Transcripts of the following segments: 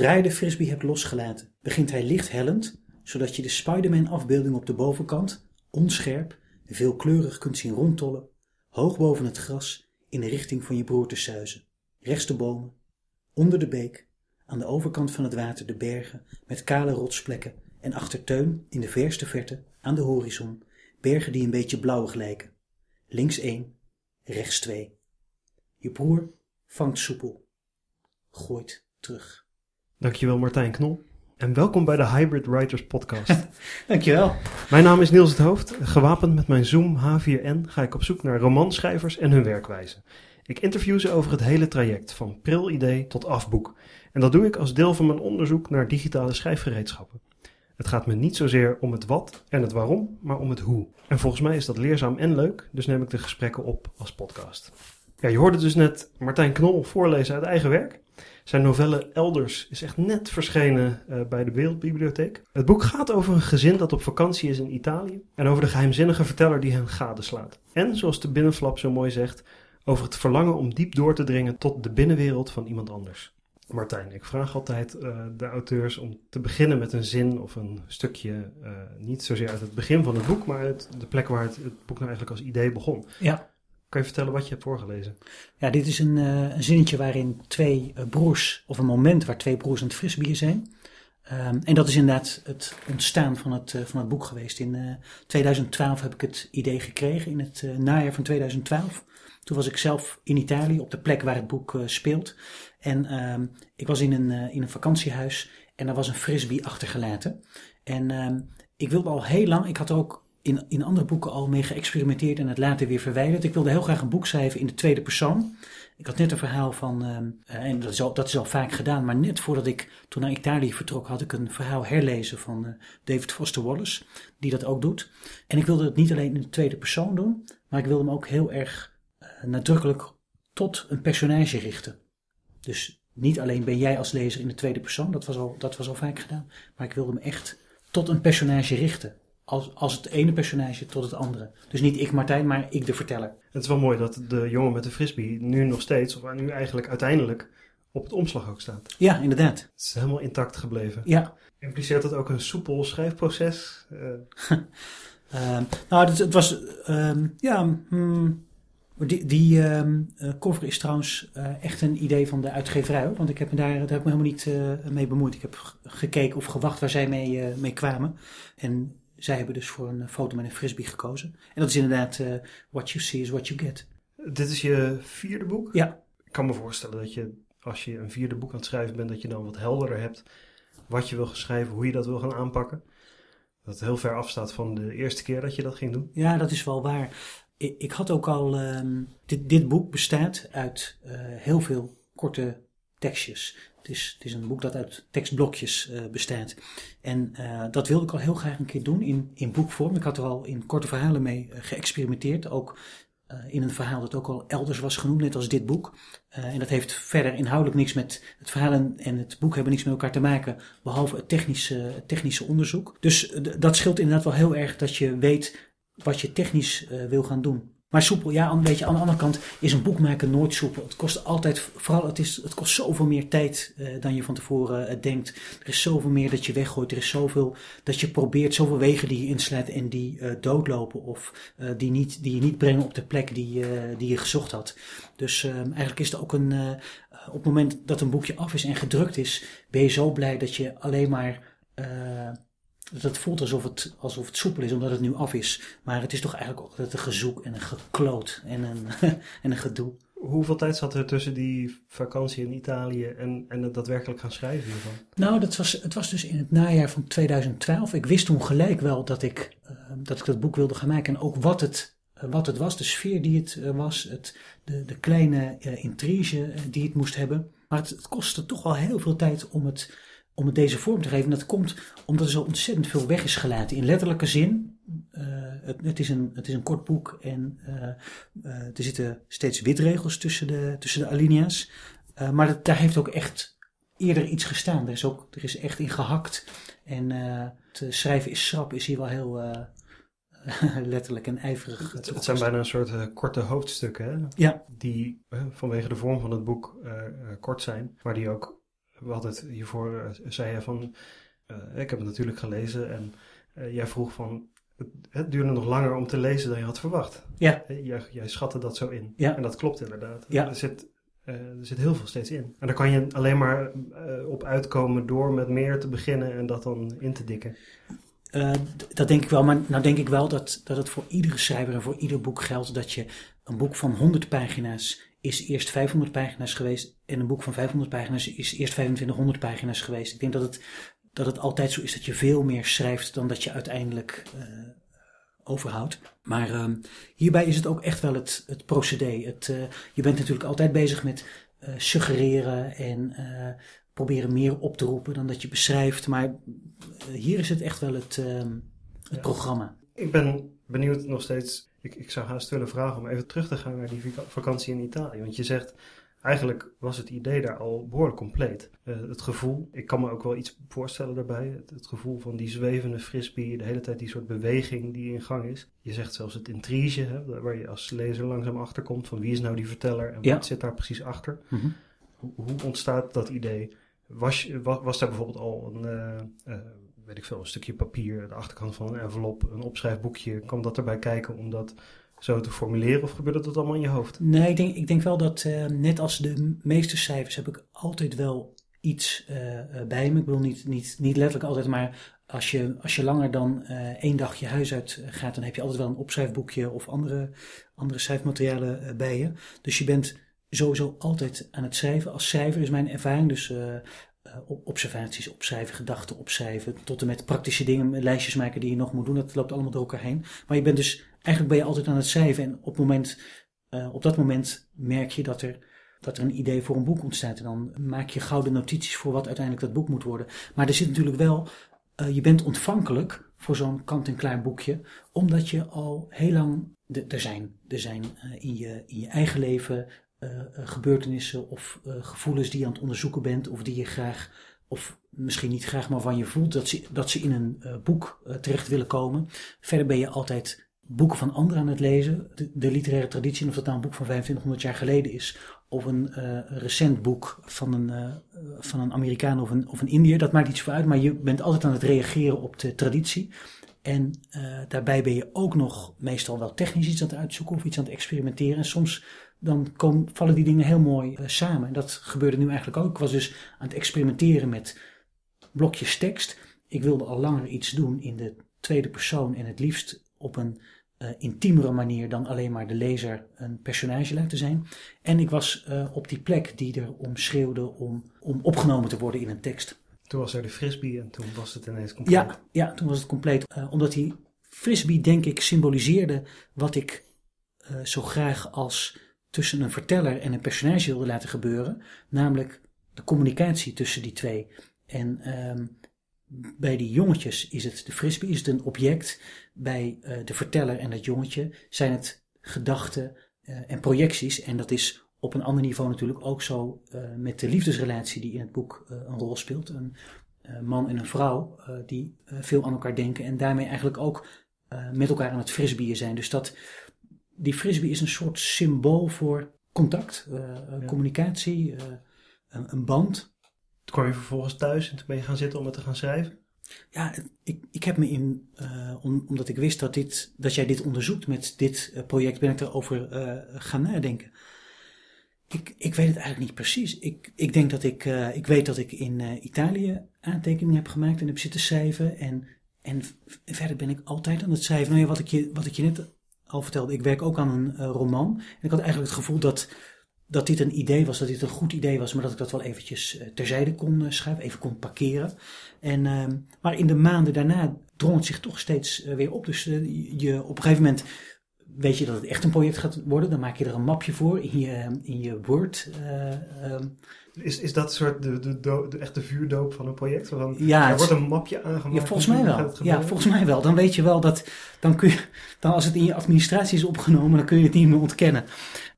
Zodra je de frisbee hebt losgelaten, begint hij licht hellend, zodat je de Spider-Man-afbeelding op de bovenkant, onscherp, veelkleurig kunt zien rondtollen, hoog boven het gras, in de richting van je broer te suizen. Rechts de bomen, onder de beek, aan de overkant van het water de bergen met kale rotsplekken en achter Teun in de verste verte, aan de horizon, bergen die een beetje blauwig lijken. Links één, rechts twee. Je broer vangt soepel, gooit terug. Dankjewel Martijn Knol. En welkom bij de Hybrid Writers podcast. Dankjewel. mijn naam is Niels het Hoofd. Gewapend met mijn Zoom H4n ga ik op zoek naar romanschrijvers en hun werkwijze. Ik interview ze over het hele traject, van pril idee tot afboek. En dat doe ik als deel van mijn onderzoek naar digitale schrijfgereedschappen. Het gaat me niet zozeer om het wat en het waarom, maar om het hoe. En volgens mij is dat leerzaam en leuk, dus neem ik de gesprekken op als podcast. Ja, je hoorde dus net Martijn Knol voorlezen uit eigen werk. Zijn novelle Elders is echt net verschenen uh, bij de Wereldbibliotheek. Het boek gaat over een gezin dat op vakantie is in Italië en over de geheimzinnige verteller die hen gadeslaat. En, zoals de binnenflap zo mooi zegt, over het verlangen om diep door te dringen tot de binnenwereld van iemand anders. Martijn, ik vraag altijd uh, de auteurs om te beginnen met een zin of een stukje, uh, niet zozeer uit het begin van het boek, maar uit de plek waar het, het boek nou eigenlijk als idee begon. Ja. Kan je vertellen wat je hebt voorgelezen? Ja, dit is een, uh, een zinnetje waarin twee broers, of een moment waar twee broers aan het frisbieren zijn. Um, en dat is inderdaad het ontstaan van het, van het boek geweest. In 2012 heb ik het idee gekregen, in het najaar van 2012. Toen was ik zelf in Italië, op de plek waar het boek speelt. En um, ik was in een, in een vakantiehuis en daar was een frisbee achtergelaten. En um, ik wilde al heel lang, ik had ook in, in andere boeken al mee geëxperimenteerd en het later weer verwijderd. Ik wilde heel graag een boek schrijven in de tweede persoon. Ik had net een verhaal van, um, uh, en dat is, al, dat is al vaak gedaan, maar net voordat ik toen naar Italië vertrok, had ik een verhaal herlezen van uh, David Foster Wallace, die dat ook doet. En ik wilde het niet alleen in de tweede persoon doen, maar ik wilde hem ook heel erg nadrukkelijk tot een personage richten. Dus niet alleen ben jij als lezer in de tweede persoon, dat was al, dat was al vaak gedaan. Maar ik wilde me echt tot een personage richten. Als, als het ene personage tot het andere. Dus niet ik Martijn, maar ik de verteller. Het is wel mooi dat de jongen met de frisbee nu nog steeds, of nu eigenlijk uiteindelijk, op het omslag ook staat. Ja, inderdaad. Het is helemaal intact gebleven. Ja. Impliceert dat ook een soepel schrijfproces? Uh. uh, nou, het, het was, uh, ja... Hmm, die, die uh, cover is trouwens uh, echt een idee van de uitgeverij. Want ik heb me daar, daar heb ik me helemaal niet uh, mee bemoeid. Ik heb gekeken of gewacht waar zij mee, mee kwamen. En zij hebben dus voor een foto met een frisbee gekozen. En dat is inderdaad What You See is What You Get. Dit is je vierde boek? Ja. Ik kan me voorstellen dat je, als je een vierde boek aan het schrijven bent, dat je dan wat helderder hebt wat je wil schrijven, hoe je dat wil gaan aanpakken. Dat het heel ver afstaat van de eerste keer dat je dat ging doen. Ja, dat is wel waar ik had ook al, um, dit, dit, boek bestaat uit uh, heel veel korte tekstjes. Het is, het is een boek dat uit tekstblokjes uh, bestaat. En uh, dat wilde ik al heel graag een keer doen in, in boekvorm. Ik had er al in korte verhalen mee geëxperimenteerd. Ook in een verhaal dat ook al elders was genoemd, net als dit boek. en dat heeft verder inhoudelijk niks met het verhaal en, het boek hebben niks met elkaar te maken, behalve het technische, het technische onderzoek. Dus dat scheelt inderdaad wel heel erg dat je weet wat je technisch wil gaan doen. Maar soepel, ja, een beetje aan de andere kant is een boek maken nooit soepel. Het kost altijd, vooral het, is, het kost zoveel meer tijd uh, dan je van tevoren uh, denkt. Er is zoveel meer dat je weggooit. Er is zoveel dat je probeert, zoveel wegen die je inslaat en die uh, doodlopen. Of die, niet, die je niet brengen op de plek die, die je gezocht had. Dus eigenlijk is het ook een, op het moment dat een boekje af is en gedrukt is, ben je zo blij dat je alleen maar dat het voelt alsof het, alsof het soepel is, omdat het nu af is. Maar het is toch eigenlijk ook altijd een gezoek en een gekloot en een, en een gedoe. Hoeveel tijd zat er tussen die vakantie in Italië en, en het daadwerkelijk gaan schrijven hiervan? Nou, dat was, het was dus in het najaar van 2012. Ik wist toen gelijk wel dat ik, uh, dat, ik dat boek wilde gaan maken. En ook wat het, uh, wat het was, de sfeer die het uh, was, het, de, de kleine intrige die het moest hebben. Maar het, het kostte toch wel heel veel tijd om het om het deze vorm te geven. Dat komt omdat er zo ontzettend veel weg is gelaten. In letterlijke zin. Uh, het, het, is een, het is een kort boek en uh, uh, er zitten steeds witregels tussen de, tussen de alinea's. maar dat, daar heeft ook echt eerder iets gestaan. Er is, ook, er is echt in gehakt. En het schrijven is schrap is hier wel heel letterlijk en ijverig. Het, het zijn bijna een soort korte hoofdstukken. Hè? Ja. Die vanwege de vorm van het boek kort zijn. Maar die ook we hadden het hiervoor, uh, zei je van, uh, ik heb het natuurlijk gelezen en uh, jij vroeg van, het, het, duurde nog langer om te lezen dan je had verwacht. Ja. Jij, jij schatte dat zo in. Ja. En dat klopt inderdaad. Ja. Er, zit, er zit heel veel steeds in. En daar kan je alleen maar op uitkomen door met meer te beginnen en dat dan in te dikken. Uh, dat denk ik wel, maar nou denk ik wel dat, dat het voor iedere schrijver en voor ieder boek geldt dat je een boek van 100 pagina's is eerst 500 pagina's geweest en een boek van 500 pagina's is eerst 2500 pagina's geweest. Ik denk dat het, dat het altijd zo is dat je veel meer schrijft dan dat je uiteindelijk uh, overhoudt. Maar uh, hierbij is het ook echt wel het, het procedé. Het, uh, je bent natuurlijk altijd bezig met suggereren en proberen meer op te roepen dan dat je beschrijft. Maar hier is het echt wel het, het ja. programma. Ik ben benieuwd nog steeds. Ik, ik zou haast willen vragen om even terug te gaan naar die vakantie in Italië. Want je zegt, eigenlijk was het idee daar al behoorlijk compleet. Uh, het gevoel, ik kan me ook wel iets voorstellen daarbij. Het, het, gevoel van die zwevende frisbee, de hele tijd die soort beweging die in gang is. Je zegt zelfs het intrige, hè, waar je als lezer langzaam achterkomt van wie is nou die verteller en Ja. wat zit daar precies achter. Mhm. Hoe, hoe ontstaat dat idee? Was, was daar bijvoorbeeld al een, eh, eh, weet ik veel, een stukje papier, de achterkant van een envelop, een opschrijfboekje, kwam dat erbij kijken om dat zo te formuleren of gebeurde dat allemaal in je hoofd? Nee, ik denk, ik denk wel dat eh, net als de meeste cijfers heb ik altijd wel iets eh, eh, bij me. Ik bedoel niet, niet, niet letterlijk altijd, maar als je, als je langer dan eh, één dag je huis uit gaat, dan heb je altijd wel een opschrijfboekje of andere, andere schrijfmaterialen eh, bij je. Dus je bent sowieso altijd aan het schrijven. Als schrijver is mijn ervaring dus observaties opschrijven, gedachten opschrijven, tot en met praktische dingen, lijstjes maken die je nog moet doen. Dat loopt allemaal door elkaar heen. Maar je bent dus, eigenlijk ben je altijd aan het schrijven en op, moment, eh, op dat moment merk je dat er, dat er een idee voor een boek ontstaat. En dan maak je gouden notities voor wat uiteindelijk dat boek moet worden. Maar er zit natuurlijk wel, eh, je bent ontvankelijk voor zo'n kant-en-klaar boekje, omdat je al heel lang, er zijn, er zijn eh, in, je, in je eigen leven eh, eh, gebeurtenissen of eh, gevoelens die je aan het onderzoeken bent, of die je graag, of misschien niet graag, maar van je voelt dat ze, dat ze in een boek terecht willen komen. Verder ben je altijd boeken van anderen aan het lezen. De, literaire traditie, of dat nou een boek van 2500 jaar geleden is, of een recent boek van een, van een Amerikaan of een, of een Indiër, dat maakt iets voor uit, maar je bent altijd aan het reageren op de traditie. En daarbij ben je ook nog meestal wel technisch iets aan het uitzoeken of iets aan het experimenteren. En soms dan komen, vallen die dingen heel mooi eh, samen. En dat gebeurde nu eigenlijk ook. Ik was dus aan het experimenteren met blokjes tekst. Ik wilde al langer iets doen in de tweede persoon en het liefst op een eh, intiemere manier dan alleen maar de lezer een personage laten zijn. En ik was eh, op die plek die er om schreeuwde om, om opgenomen te worden in een tekst. Toen was er de frisbee en toen was het ineens compleet. Ja, ja, toen was het compleet. Omdat die frisbee, denk ik, symboliseerde wat ik zo graag als tussen een verteller en een personage wilde laten gebeuren. Namelijk de communicatie tussen die twee. En ehm, bij die jongetjes is het, de frisbee is het een object. Bij eh, de verteller en dat jongetje zijn het gedachten eh, en projecties. En dat is op een ander niveau natuurlijk ook zo eh, met de liefdesrelatie die in het boek een rol speelt. Een man en een vrouw die veel aan elkaar denken en daarmee eigenlijk ook met elkaar aan het frisbeeën zijn. Dus dat, die frisbee is een soort symbool voor contact, eh, eh, Ja. communicatie, eh, een, een band. Toen kwam je vervolgens thuis en toen ben je gaan zitten om het te gaan schrijven. Ja, ik, ik heb me in, om, omdat ik wist dat, dit, dat jij dit onderzoekt met dit project, ben ik erover gaan nadenken. Ik, ik weet het eigenlijk niet precies. Ik, ik denk dat ik, ik weet dat ik in Italië aantekeningen heb gemaakt en heb zitten schrijven. En, en verder ben ik altijd aan het schrijven. Nou ja, wat ik je, wat ik je net al vertelde, ik werk ook aan een eh, roman. En ik had eigenlijk het gevoel dat, dat dit een idee was, dat dit een goed idee was, maar dat ik dat wel eventjes eh, terzijde kon eh, schrijven, even kon parkeren. En, ehm, maar in de maanden daarna drong het zich toch steeds weer op. Dus je, op een gegeven moment weet je dat het echt een project gaat worden. Dan maak je er een mapje voor in je, in je Word. ehm, Is, is dat een soort de, de, do- de echte vuurdoop van een project? Van, Ja, er wordt een mapje aangemaakt. ja, volgens en mij wel. Ja, volgens mij wel. Dan weet je wel dat, dan kun je, dan als het in je administratie is opgenomen, dan kun je het niet meer ontkennen.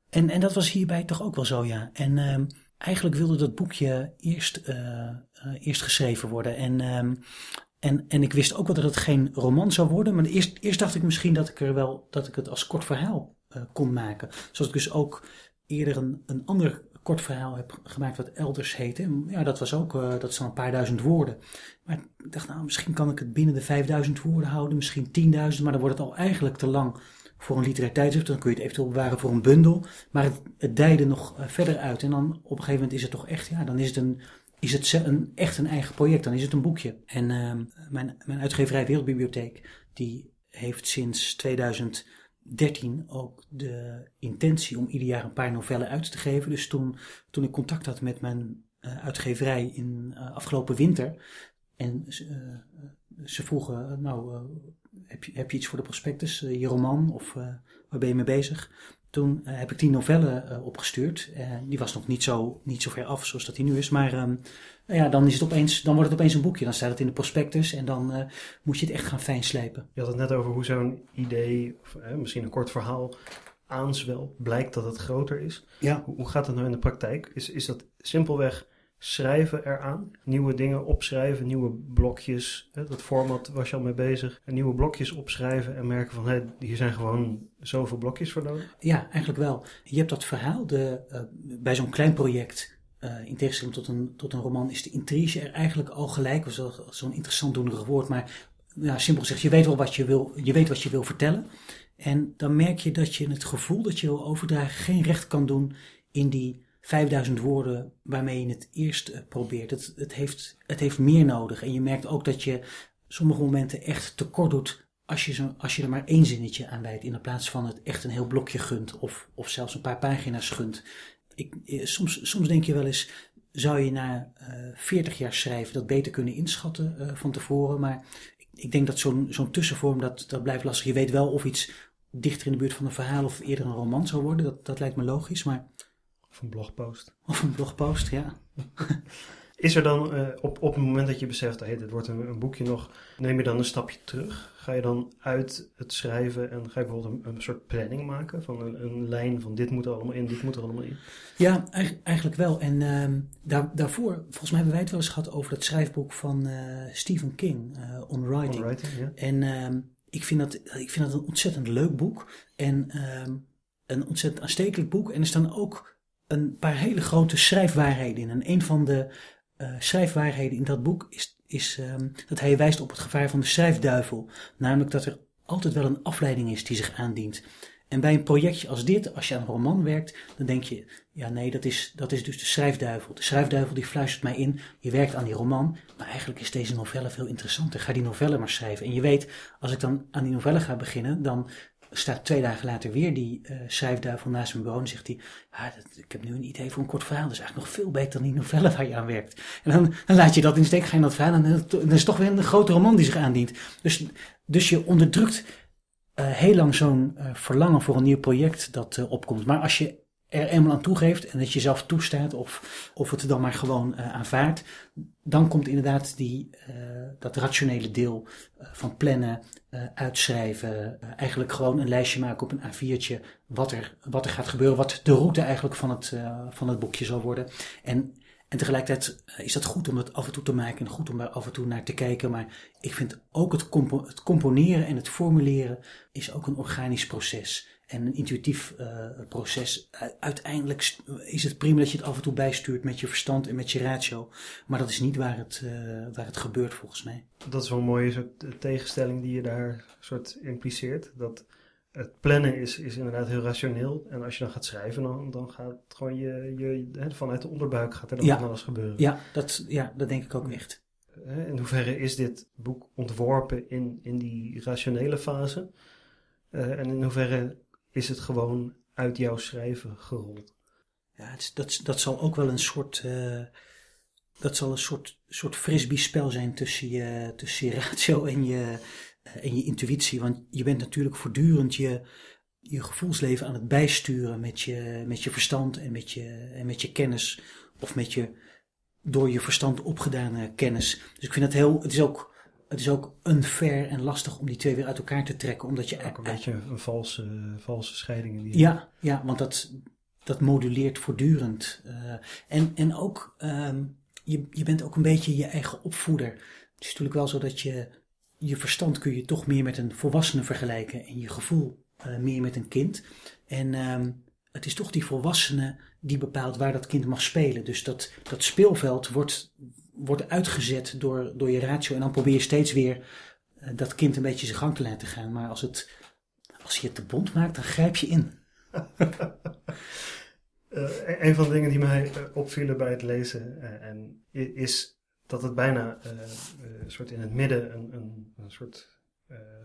En, en dat was hierbij toch ook wel zo, ja. En ehm, eigenlijk wilde dat boekje eerst, eh, eh, eerst geschreven worden. En, ehm, en, en ik wist ook wel dat het geen roman zou worden. Maar eerst, eerst dacht ik misschien dat ik er wel, dat ik het als kort verhaal eh, kon maken. Zoals ik dus ook eerder een, een ander kort verhaal heb gemaakt wat elders heette. Ja, dat was ook, uh, dat dan een paar duizend woorden. Maar ik dacht, nou, misschien kan ik het binnen de 5000 woorden houden, misschien 10.000, maar dan wordt het al eigenlijk te lang voor een literair tijdschrift. Dan kun je het eventueel bewaren voor een bundel. Maar het, het dijde nog verder uit. En dan op een gegeven moment is het toch echt, ja, dan is het een, is het een, echt een eigen project. Dan is het een boekje. En uh, mijn, mijn uitgeverij Wereldbibliotheek, die heeft sinds 2013 ook de intentie om ieder jaar een paar novellen uit te geven. Dus toen, toen ik contact had met mijn uh, uitgeverij in uh, afgelopen winter. En ze vroegen, nou, heb, je, heb je iets voor de prospectus, je roman of waar ben je mee bezig? Toen heb ik die novelle uh, opgestuurd. Die was nog niet zo, niet zo ver af zoals dat die nu is. Maar um, ja, dan, is het opeens, dan wordt het opeens een boekje. Dan staat het in de prospectus en dan moet je het echt gaan fijnslijpen. Je had het net over hoe zo'n idee, of misschien een kort verhaal, aanzwelt. Blijkt dat het groter is. Ja. Hoe, hoe gaat dat nou in de praktijk? Is, is dat simpelweg schrijven eraan. Nieuwe dingen opschrijven, nieuwe blokjes. Hè, dat format was je al mee bezig. En nieuwe blokjes opschrijven en merken van hé, hier zijn gewoon zoveel blokjes voor nodig. Ja, eigenlijk wel. Je hebt dat verhaal. De, uh, bij zo'n klein project, uh, in tegenstelling tot een, tot een roman, is de intrige er eigenlijk al gelijk. Zo'n interessant doenerig woord, maar ja, simpel gezegd, je weet wel wat je wil, je weet wat je wil vertellen. En dan merk je dat je het gevoel dat je wil overdragen geen recht kan doen in die 5000 woorden waarmee je het eerst uh, probeert. Het, het, heeft, het heeft meer nodig. En je merkt ook dat je sommige momenten echt tekort doet als je, zo, als je er maar één zinnetje aan wijdt. In plaats van het echt een heel blokje gunt of, of zelfs een paar pagina's gunt. Ik, soms, soms denk je wel eens, zou je na uh, 40 jaar schrijven dat beter kunnen inschatten uh, van tevoren. Maar ik, ik denk dat zo'n zo'n tussenvorm, dat, dat blijft lastig. Je weet wel of iets dichter in de buurt van een verhaal of eerder een roman zou worden. Dat, dat lijkt me logisch, maar of een blogpost. Of een blogpost, ja. Is er dan uh, op, op het moment dat je beseft, hey, dit wordt een, een, boekje nog, neem je dan een stapje terug? Ga je dan uit het schrijven en ga je bijvoorbeeld een, een soort planning maken van een, een, lijn van dit moet er allemaal in, dit moet er allemaal in? Ja, eigenlijk wel. En uh, daar, daarvoor, volgens mij hebben wij het wel eens gehad over het schrijfboek van uh, Stephen King, uh, On Writing. On writing ja. En ehm, ik, vind dat, ik vind dat een ontzettend leuk boek en ehm, een ontzettend aanstekelijk boek. En er staan ook een paar hele grote schrijfwaarheden in. En een van de schrijfwaarheden in dat boek is, is um, dat hij wijst op het gevaar van de schrijfduivel. Namelijk dat er altijd wel een afleiding is die zich aandient. En bij een projectje als dit, als je aan een roman werkt, dan denk je, ja nee, dat is, dat is dus de schrijfduivel. De schrijfduivel die fluistert mij in, je werkt aan die roman, maar eigenlijk is deze novelle veel interessanter. Ga die novelle maar schrijven. En je weet, als ik dan aan die novelle ga beginnen, dan staat twee dagen later weer die uh, schrijfduivel naast mijn bureau en zegt hij, ah, ik heb nu een idee voor een kort verhaal, dat is eigenlijk nog veel beter dan die novelle waar je aan werkt. En dan, dan laat je dat in steek, ga je dat verhaal en dan, is toch weer een grote roman die zich aandient. Dus, dus je onderdrukt uh, heel lang zo'n uh, verlangen voor een nieuw project dat opkomt. Maar als je er eenmaal aan toegeeft en dat je zelf toestaat of, of het dan maar gewoon uh, aanvaardt, dan komt inderdaad die, uh, dat rationele deel uh, van plannen, uitschrijven, eigenlijk gewoon een lijstje maken op een A4'tje wat er, wat er gaat gebeuren, wat de route eigenlijk van het, van het boekje zal worden. En, en tegelijkertijd is dat goed om het af en toe te maken en goed om er af en toe naar te kijken, maar ik vind ook het componeren en het formuleren is ook een organisch proces en een intuïtief uh, proces. Uiteindelijk is het prima dat je het af en toe bijstuurt met je verstand en met je ratio. Maar dat is niet waar het, uh, waar het gebeurt volgens mij. Dat is wel een mooie soort tegenstelling die je daar soort impliceert. Dat het plannen is, is inderdaad heel rationeel. En als je dan gaat schrijven, dan, dan gaat gewoon je, je vanuit de onderbuik gaat er dan ja. van alles gebeuren. Ja dat, ja, dat denk ik ook echt. In hoeverre is dit boek ontworpen in, in die rationele fase? Uh, en in hoeverre is het gewoon uit jouw schrijven gerold. Ja, het, dat, dat zal ook wel een soort. Uh, dat zal een soort, soort frisbee-spel zijn tussen je, tussen ratio en je, uh, en je intuïtie. Want je bent natuurlijk voortdurend je, je gevoelsleven aan het bijsturen met je, met je verstand en met je, en met je kennis. Of met je door je verstand opgedane kennis. Dus ik vind het heel. Het is ook het is ook unfair en lastig om die twee weer uit elkaar te trekken. Omdat je ook een beetje een valse, valse scheiding in die. Ja, ja want dat, dat moduleert voortdurend. Uh, en, en ook, um, je, je bent ook een beetje je eigen opvoeder. Het is natuurlijk wel zo dat je je verstand kun je toch meer met een volwassene vergelijken en je gevoel uh, meer met een kind. En um, het is toch die volwassene die bepaalt waar dat kind mag spelen. Dus dat, dat speelveld wordt, wordt uitgezet door, door je ratio. En dan probeer je steeds weer eh, dat kind een beetje zijn gang te laten gaan. Maar als, het, als je het te bond maakt, dan grijp je in. Uh, een van de dingen die mij opvielen bij het lezen en is dat het bijna een soort in het midden een, een, soort uh,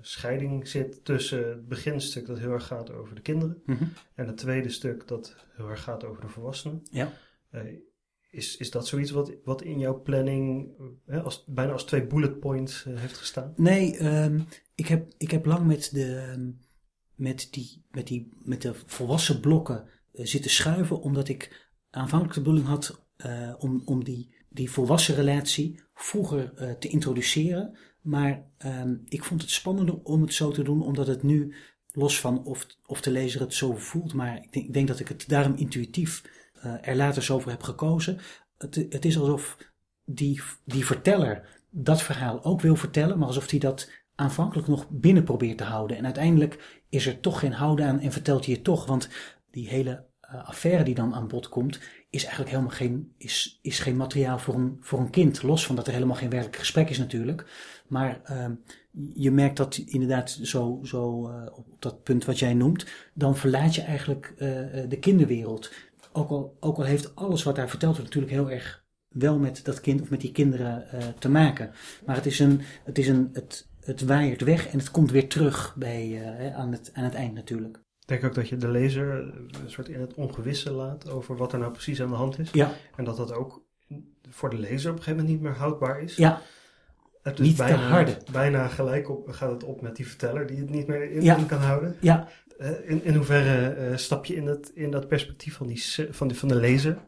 scheiding zit tussen het beginstuk dat heel erg gaat over de kinderen Mhm. en het tweede stuk dat heel erg gaat over de volwassenen. Ja. Uh, is, is dat zoiets wat, wat in jouw planning uh, als, bijna als twee bullet points heeft gestaan? Nee, um, ik, heb, ik heb lang met de, met die, met die met de volwassen blokken zitten schuiven, omdat ik aanvankelijk de bedoeling had om, om die, die volwassen relatie vroeger te introduceren. Maar um, ik vond het spannender om het zo te doen, omdat het nu, los van of, of de lezer het zo voelt, maar ik denk, ik denk dat ik het daarom intuïtief uh, er later zo voor heb gekozen. Het, het is alsof die, die verteller dat verhaal ook wil vertellen, maar alsof hij dat aanvankelijk nog binnen probeert te houden. En uiteindelijk is er toch geen houden aan en vertelt hij het toch, want die hele affaire die dan aan bod komt, is eigenlijk helemaal geen, is, is geen materiaal voor een, voor een kind. Los van dat er helemaal geen werkelijk gesprek is natuurlijk. Maar uh, je merkt dat inderdaad zo, zo uh, op dat punt wat jij noemt, dan verlaat je eigenlijk uh, de kinderwereld. Ook al, ook al heeft alles wat daar verteld wordt natuurlijk heel erg wel met dat kind of met die kinderen te maken. Maar het is een, het is een, het, het waaiert weg en het komt weer terug bij, aan, het, aan het eind natuurlijk. Ik denk ook dat je de lezer een soort in het ongewisse laat over wat er nou precies aan de hand is. Ja. En dat dat ook voor de lezer op een gegeven moment niet meer houdbaar is. Ja. Het is niet bijna, te harde. Bijna gelijk op, gaat het op met die verteller die het niet meer in, Ja. in kan houden. Ja, Uh, in, in hoeverre uh, stap je in, het, in dat perspectief van, die, van, die, van de lezer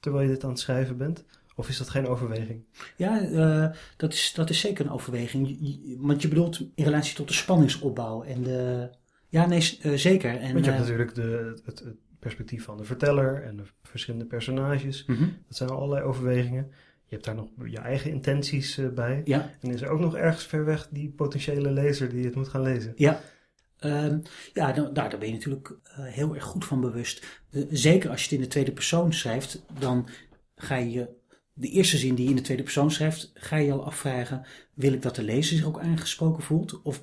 terwijl je dit aan het schrijven bent? Of is dat geen overweging? Ja, uh, dat, is, dat is zeker een overweging. Want je bedoelt in relatie tot de spanningsopbouw en de. Ja, nee, uh, zeker. En, Want je hebt uh, natuurlijk de, het, het, perspectief van de verteller en de verschillende personages. Mm -hmm. Dat zijn allerlei overwegingen. Je hebt daar nog je eigen intenties uh, bij. Ja. En is er ook nog ergens ver weg die potentiële lezer die het moet gaan lezen? Ja. Um, ja, nou, daar, daar ben je natuurlijk uh, heel erg goed van bewust. Uh, zeker als je het in de tweede persoon schrijft, dan ga je de eerste zin die je in de tweede persoon schrijft, ga je al afvragen: wil ik dat de lezer zich ook aangesproken voelt? Of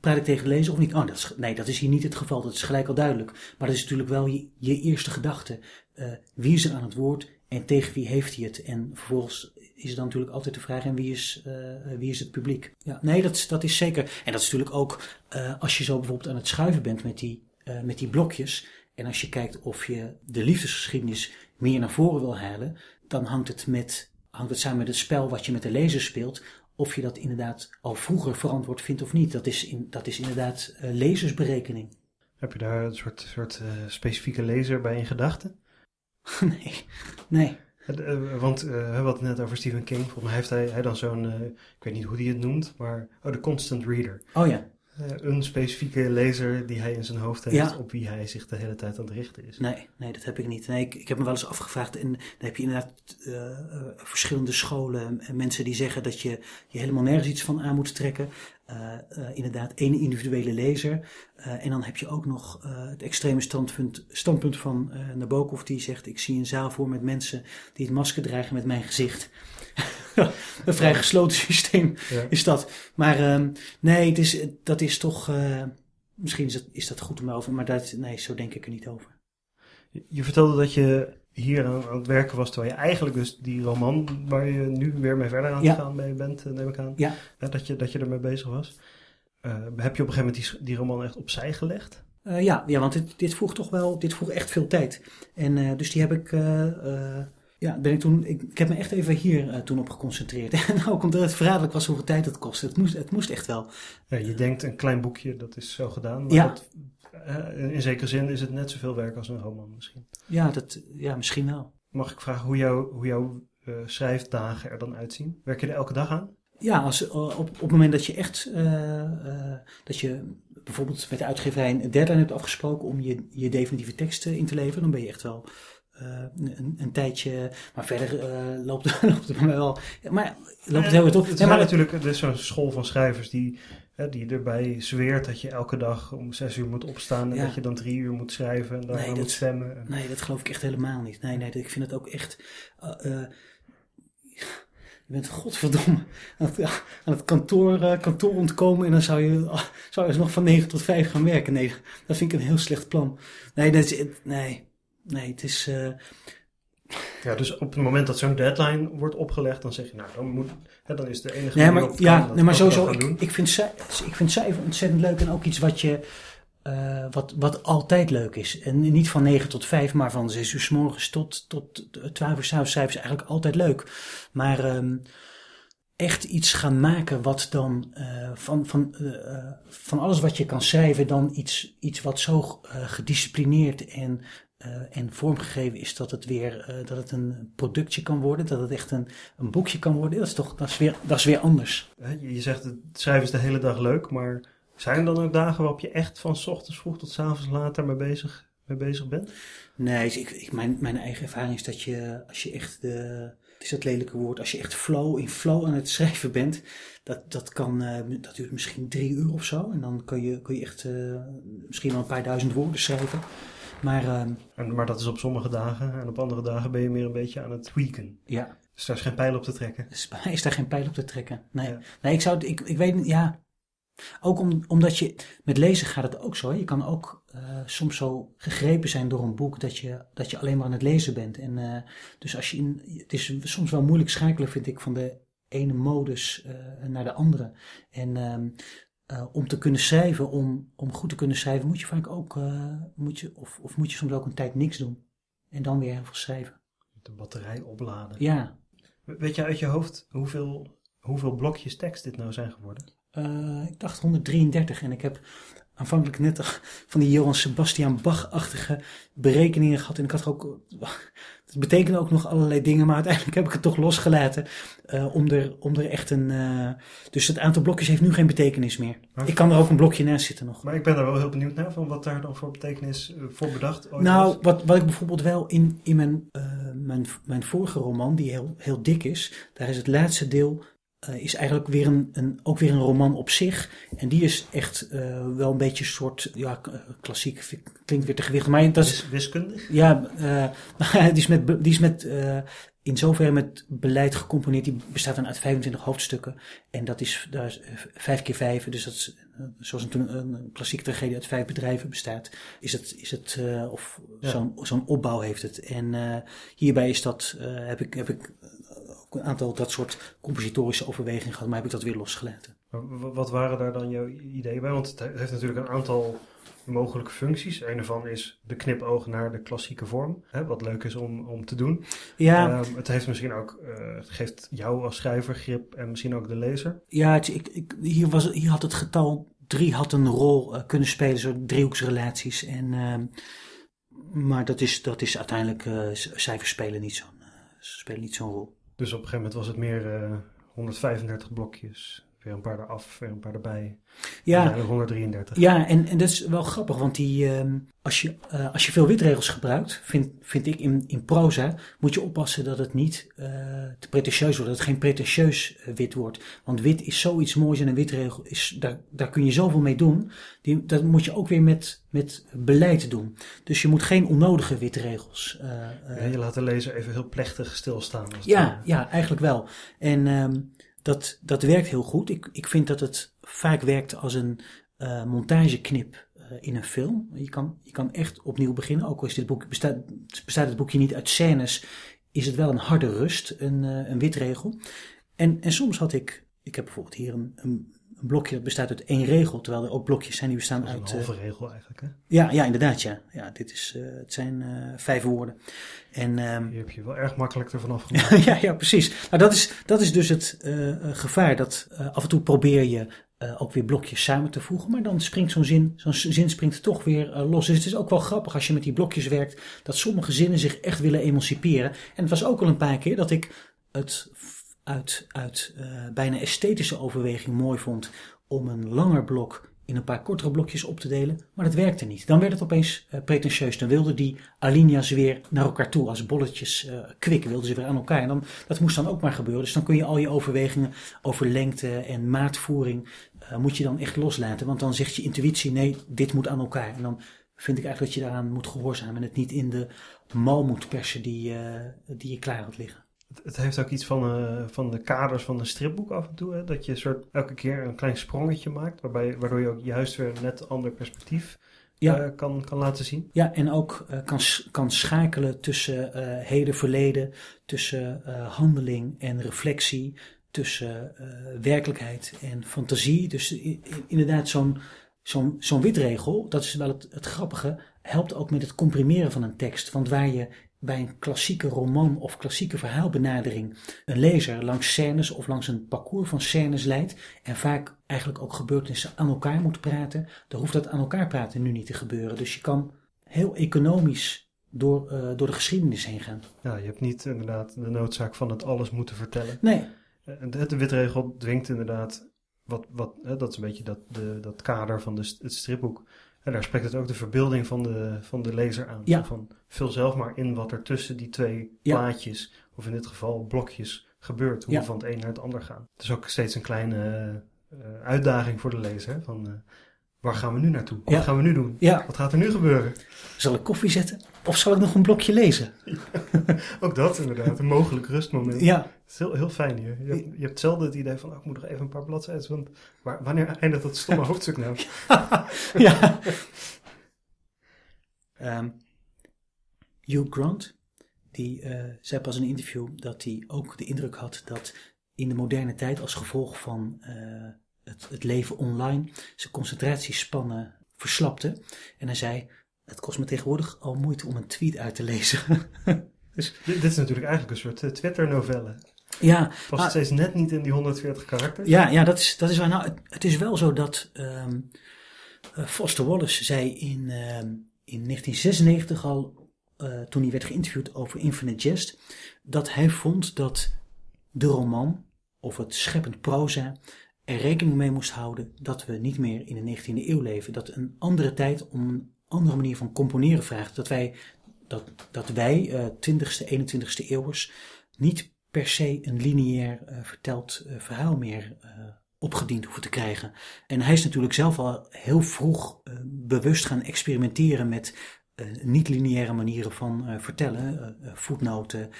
praat ik tegen de lezer of niet? Oh, dat nee, dat is hier niet het geval. Dat is gelijk al duidelijk. Maar dat is natuurlijk wel je, je eerste gedachte. Uh, wie is er aan het woord en tegen wie heeft hij het? En vervolgens is er dan natuurlijk altijd de vraag: en wie is, uh, wie is het publiek? Ja, nee, dat, dat is zeker. En dat is natuurlijk ook uh, als je zo bijvoorbeeld aan het schuiven bent met die, met die blokjes. En als je kijkt of je de liefdesgeschiedenis meer naar voren wil halen, dan hangt het, met, hangt het samen met het spel wat je met de lezer speelt. Of je dat inderdaad al vroeger verantwoord vindt of niet. Dat is, in, dat is inderdaad uh, lezersberekening. Heb je daar een soort, soort uh, specifieke lezer bij in gedachten? nee, nee. Uh, want we hadden het net over Stephen King. Volgens mij heeft hij, hij dan zo'n, ik weet niet hoe hij het noemt, maar oh, de constant reader. Oh ja. Uh, een specifieke lezer die hij in zijn hoofd heeft, ja. op wie hij zich de hele tijd aan het richten is. Nee, nee dat heb ik niet. Nee, ik, ik heb me wel eens afgevraagd en dan heb je inderdaad uh, uh, verschillende scholen en mensen die zeggen dat je je helemaal nergens iets van aan moet trekken. inderdaad, één individuele lezer. en dan heb je ook nog het extreme standpunt, standpunt van Nabokov die zegt ik zie een zaal voor met mensen die het masker dragen met mijn gezicht. Een vrij gesloten systeem ja. is dat. Maar uh, nee, het is, dat is toch. Uh, misschien is dat, is dat goed om over, maar dat, nee, zo denk ik er niet over. Je, vertelde dat je hier aan, aan, het werken was, terwijl je eigenlijk dus die roman waar je nu weer mee verder aan het ja. gaan mee bent, neem ik aan. Ja. Dat, je, dat je ermee bezig was. Uh, heb je op een gegeven moment die, die roman echt opzij gelegd? Uh, ja, ja, want dit, dit vroeg toch wel, dit vroeg echt veel tijd. En dus die heb ik, ja, ben ik toen, ik, ik heb me echt even hier toen op geconcentreerd. En nou, omdat het verraderlijk was hoeveel tijd het kostte. Het moest, het moest echt wel. Ja, je denkt een klein boekje, dat is zo gedaan. Maar ja. dat, in zekere zin is het net zoveel werk als een roman misschien. Ja, dat, ja misschien wel. Mag ik vragen hoe, jou, hoe jouw schrijfdagen er dan uitzien? Werk je er elke dag aan? Ja, als, uh, op, op het moment dat je echt, uh, uh, dat je bijvoorbeeld met de uitgeverij een deadline hebt afgesproken om je, je definitieve teksten in te leveren, dan ben je echt wel een, een, tijdje. Maar verder loopt, loopt het wel. Maar loopt het heel erg op. Het is maar natuurlijk er zo'n school van schrijvers die die erbij zweert dat je elke dag om zes uur moet opstaan en dat je dan drie uur moet schrijven en daarna moet stemmen. Nee, dat geloof ik echt helemaal niet. Nee, nee, ik vind het ook echt. Uh, je bent godverdomme aan het, aan het kantoor, uh, kantoor ontkomen en dan zou je, zou je nog van 9 tot 5 gaan werken. Nee, dat vind ik een heel slecht plan. Nee, dat is, nee, nee, het is. Ja, dus op het moment dat zo'n deadline wordt opgelegd, dan zeg je, nou, dan, moet, hè, dan is de enige nee, maar, Ja, nee, maar sowieso, ik, ik, vind ik vind cijfer ontzettend leuk en ook iets wat je, uh, wat, wat altijd leuk is. En niet van 9 tot 5, maar van 6 uur s morgens tot, tot 12 uur s'avonds schrijven is eigenlijk altijd leuk. Maar um, echt iets gaan maken wat dan uh, van, van, uh, van alles wat je kan schrijven, dan iets, iets wat zo gedisciplineerd en uh, en vormgegeven is dat het weer uh, dat het een productje kan worden, dat het echt een, een boekje kan worden. Dat is toch dat is weer, dat is weer anders. Je zegt het schrijven is de hele dag leuk, maar zijn er dan ook dagen waarop je echt van s ochtends vroeg tot s avonds later mee bezig, mee bezig bent? Nee, ik, ik, mijn, mijn eigen ervaring is dat je als je echt de, is dat lelijke woord, als je echt flow in flow aan het schrijven bent, dat, dat kan, uh, dat duurt misschien drie uur of zo. En dan kun je, kun je echt misschien wel een paar duizend woorden schrijven. Maar, uh, en, maar dat is op sommige dagen en op andere dagen ben je meer een beetje aan het tweaken. Ja. Dus daar is geen pijl op te trekken. Is, is daar geen pijl op te trekken? Nee. Nee, ik zou, ik, ik weet, ja. Ook om, omdat je, met lezen gaat het ook zo. Hè? Je kan ook uh, soms zo gegrepen zijn door een boek dat je, dat je alleen maar aan het lezen bent. En uh, dus als je in, het is soms wel moeilijk schakelen, vind ik, van de ene modus uh, naar de andere. En ehm, uh, om te kunnen schrijven, om, om goed te kunnen schrijven, moet je vaak ook, uh, moet je, of, of moet je soms ook een tijd niks doen. En dan weer heel veel schrijven. De batterij opladen. Ja. Weet je uit je hoofd hoeveel, hoeveel blokjes tekst dit nou zijn geworden? Uh, ik dacht 133 en ik heb aanvankelijk net van die Johan Sebastian Bach-achtige berekeningen gehad. En ik had er ook, het betekende ook nog allerlei dingen, maar uiteindelijk heb ik het toch losgelaten uh, om, er, om er echt een, uh, dus het aantal blokjes heeft nu geen betekenis meer. Maar ik kan er ook een blokje naast zitten nog. Maar ik ben er wel heel benieuwd naar, van wat daar dan voor betekenis uh, voor bedacht ooit Nou, wat, wat ik bijvoorbeeld wel in, in mijn, mijn, mijn vorige roman, die heel, heel dik is, daar is het laatste deel uh, is eigenlijk weer een, een, ook weer een roman op zich. En die is echt uh, wel een beetje een soort, ja, eh, klassiek, klinkt weer te gewicht. Maar dat is... Wiskundig? Ja, uh, die is met, die is met in zoverre met beleid gecomponeerd. Die bestaat dan uit 25 hoofdstukken. En dat is, daar is vijf keer vijf. Dus dat is, zoals een, een klassieke tragedie uit vijf bedrijven bestaat. Is het, is het of ja. zo'n zo'n opbouw heeft het. En hierbij is dat, heb ik, heb ik een aantal dat soort compositorische overwegingen gehad, maar heb ik dat weer losgelaten. Wat waren daar dan jouw ideeën bij? Want het heeft natuurlijk een aantal mogelijke functies. Een ervan is de knipoog naar de klassieke vorm, hè, wat leuk is om, om te doen. Ja. Um, het heeft misschien ook, uh, het geeft jou als schrijver grip en misschien ook de lezer. Ja, het, ik, ik, hier, was, hier had het getal drie had een rol uh, kunnen spelen, zo driehoeksrelaties. En, uh, maar dat is, dat is uiteindelijk, uh, cijfers spelen niet zo'n spelen niet zo'n rol. Dus op een gegeven moment was het meer uh, 135 blokjes. Weer een paar eraf, weer een paar erbij. Ja, 133. Ja, en, en dat is wel grappig, want die, uh, als, je, uh, als je veel witregels gebruikt, vind, vind ik in, in proza, moet je oppassen dat het niet uh, te pretentieus wordt, dat het geen pretentieus wit wordt. Want wit is zoiets moois en een witregel is, daar, daar kun je zoveel mee doen. Die, dat moet je ook weer met, met beleid doen. Dus je moet geen onnodige witregels. ja, je laat de lezer even heel plechtig stilstaan. Ja, ja, eigenlijk wel. En um, dat, dat werkt heel goed. Ik, ik vind dat het vaak werkt als een uh, montageknip uh, in een film. Je kan, je kan echt opnieuw beginnen. Ook al is dit boek, bestaat, bestaat het boekje niet uit scènes, is het wel een harde rust, een, uh, een witregel. En, en soms had ik, ik heb bijvoorbeeld hier een, een een blokje dat bestaat uit één regel, terwijl er ook blokjes zijn die bestaan uit... Een halve uh, regel eigenlijk, hè? Ja, ja inderdaad, ja. ja dit is, uh, het zijn uh, vijf woorden. En, um, Hier heb je wel erg makkelijk ervan afgemaakt. ja, ja, precies. Nou, dat is, dat is dus het gevaar, dat af en toe probeer je ook weer blokjes samen te voegen, maar dan springt zo'n zin, zo'n zin springt toch weer los. Dus het is ook wel grappig als je met die blokjes werkt, dat sommige zinnen zich echt willen emanciperen. En het was ook al een paar keer dat ik het uit, uit uh, bijna esthetische overweging mooi vond om een langer blok in een paar kortere blokjes op te delen, maar dat werkte niet. Dan werd het opeens uh, pretentieus. Dan wilden die alinea's weer naar elkaar toe, als bolletjes uh, kwik, wilden ze weer aan elkaar. En dan, dat moest dan ook maar gebeuren. Dus dan kun je al je overwegingen over lengte en maatvoering, moet je dan echt loslaten. Want dan zegt je intuïtie, nee, dit moet aan elkaar. En dan vind ik eigenlijk dat je daaraan moet gehoorzamen en het niet in de mal moet persen die, die je klaar had liggen. Het heeft ook iets van, uh, van de kaders van een stripboek af en toe. Hè? Dat je soort, elke keer een klein sprongetje maakt. Waarbij, waardoor je ook juist weer een net ander perspectief ja. uh, kan, kan laten zien. Ja, en ook uh, kan, kan schakelen tussen heden, verleden. Tussen handeling en reflectie. Tussen werkelijkheid en fantasie. Dus inderdaad zo'n zo'n zo'n witregel, dat is wel het, het grappige, helpt ook met het comprimeren van een tekst. Want waar je bij een klassieke roman of klassieke verhaalbenadering een lezer langs scènes of langs een parcours van scènes leidt en vaak eigenlijk ook gebeurtenissen aan elkaar moet praten, dan hoeft dat aan elkaar praten nu niet te gebeuren. Dus je kan heel economisch door, uh, door de geschiedenis heen gaan. Ja, je hebt niet inderdaad de noodzaak van het alles moeten vertellen. Nee. De, de witregel dwingt inderdaad, wat, wat, hè, dat is een beetje dat, de, dat kader van de, het stripboek en daar spreekt het ook de verbeelding van de, van de lezer aan. Ja. Van, vul zelf maar in wat er tussen die twee plaatjes, of in dit geval blokjes, gebeurt. Hoe Ja. we van het een naar het ander gaan. Het is ook steeds een kleine eh, uitdaging voor de lezer. Van, eh, waar gaan we nu naartoe? Wat Ja. gaan we nu doen? Ja, Wat gaat er nu gebeuren? zal ik koffie zetten of zal ik nog een blokje lezen? Ook dat inderdaad, een mogelijk rustmoment. Ja, Het is heel, heel fijn hier. Je hebt, je hebt zelden het idee van, oh, ik moet nog even een paar bladzijden, want waar, wanneer eindigt dat stomme hoofdstuk nou? ja. Ehm, Hugh Grant, die eh, zei pas in een interview dat hij ook de indruk had dat in de moderne tijd als gevolg van eh, het, het leven online zijn concentratiespannen verslapte. En hij zei, het kost me tegenwoordig al moeite om een tweet uit te lezen. dus, dit, dit is natuurlijk eigenlijk een soort eh, Twitter-novelle. ja, Past Ah. steeds net niet in die 140 karakters. Ja, ja dat, is, dat is waar. Nou, het, het is wel zo dat ehm, eh, Foster Wallace zei in, ehm, in 1996 al, eh, toen hij werd geïnterviewd over Infinite Jest, dat hij vond dat de roman of het scheppend proza er rekening mee moest houden dat we niet meer in de 19e eeuw leven. Dat een andere tijd om een andere manier van componeren vraagt. Dat wij, dat, dat wij eh 20e, 21e eeuwers niet per se een lineair eh, verteld eh, verhaal meer eh, opgediend hoeven te krijgen. En hij is natuurlijk zelf al heel vroeg eh, bewust gaan experimenteren met eh, niet-lineaire manieren van eh, vertellen. eh, eh, voetnoten, eh,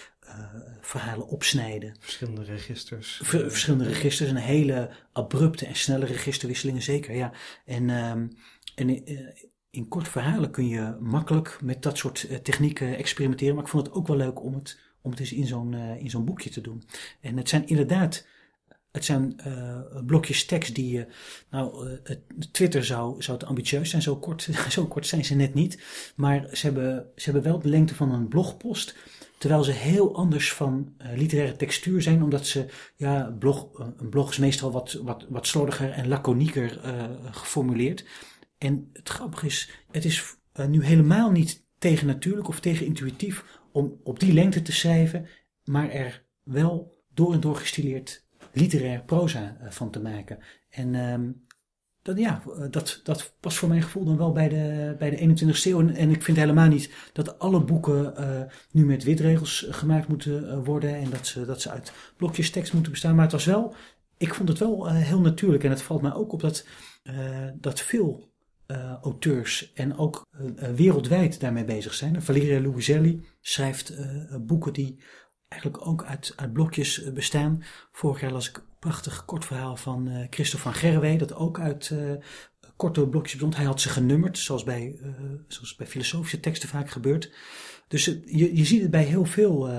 verhalen opsnijden. Verschillende registers. Ver- verschillende registers, een hele abrupte en snelle registerwisselingen, zeker, ja. En, ehm, en eh, in korte verhalen kun je makkelijk met dat soort eh, technieken experimenteren. Maar ik vond het ook wel leuk om het, om het eens in zo'n eh, in zo'n boekje te doen. En het zijn inderdaad, het zijn eh, blokjes tekst die je, nou, eh, Twitter zou, zou te ambitieus zijn, zo kort, zo kort zijn ze net niet. Maar ze hebben, ze hebben wel de lengte van een blogpost. Terwijl ze heel anders van eh, literaire textuur zijn, omdat ze, ja, blog, eh, een blog is meestal wat, wat, wat slordiger en laconieker eh, geformuleerd. En het grappige is, het is nu helemaal niet tegennatuurlijk of tegenintuïtief om op die lengte te schrijven, maar er wel door en door gestileerd literair proza van te maken. En dat, ja, eh, dat, dat past voor mijn gevoel dan wel bij de, bij de 21ste eeuw. En, ik vind helemaal niet dat alle boeken eh, nu met witregels gemaakt moeten eh, worden en dat ze, dat ze uit blokjes tekst moeten bestaan. Maar het was wel, ik vond het wel eh, heel natuurlijk. En het valt mij ook op dat, eh, dat veel eh, auteurs en ook eh, eh, wereldwijd daarmee bezig zijn. Valeria Luiselli schrijft eh, boeken die eigenlijk ook uit, uit blokjes eh, bestaan. Vorig jaar las ik een prachtig kort verhaal van eh Christophe van Gerwe, dat ook uit eh, korte blokjes bestond. Hij had ze genummerd, zoals bij, zoals bij filosofische teksten vaak gebeurt. Dus je, je ziet het bij heel veel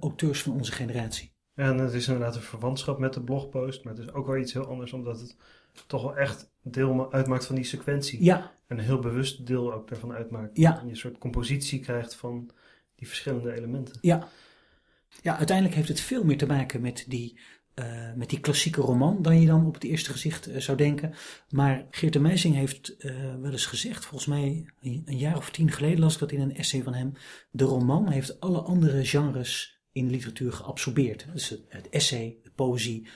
auteurs van onze generatie. En het is inderdaad een verwantschap met de blogpost, maar het is ook wel iets heel anders, omdat het toch wel echt deel ma- uitmaakt van die sequentie. Ja, En een heel bewust deel ook daarvan uitmaakt. Ja. En je een soort compositie krijgt van die verschillende elementen. Ja. Ja, uiteindelijk heeft het veel meer te maken met die, eh, met die klassieke roman dan je dan op het eerste gezicht eh, zou denken. Maar Geert de heeft eh, wel eens gezegd, volgens mij een, jaar of tien geleden las ik dat in een essay van hem. De roman heeft alle andere genres in literatuur geabsorbeerd. Dus het, het essay, de poëzie,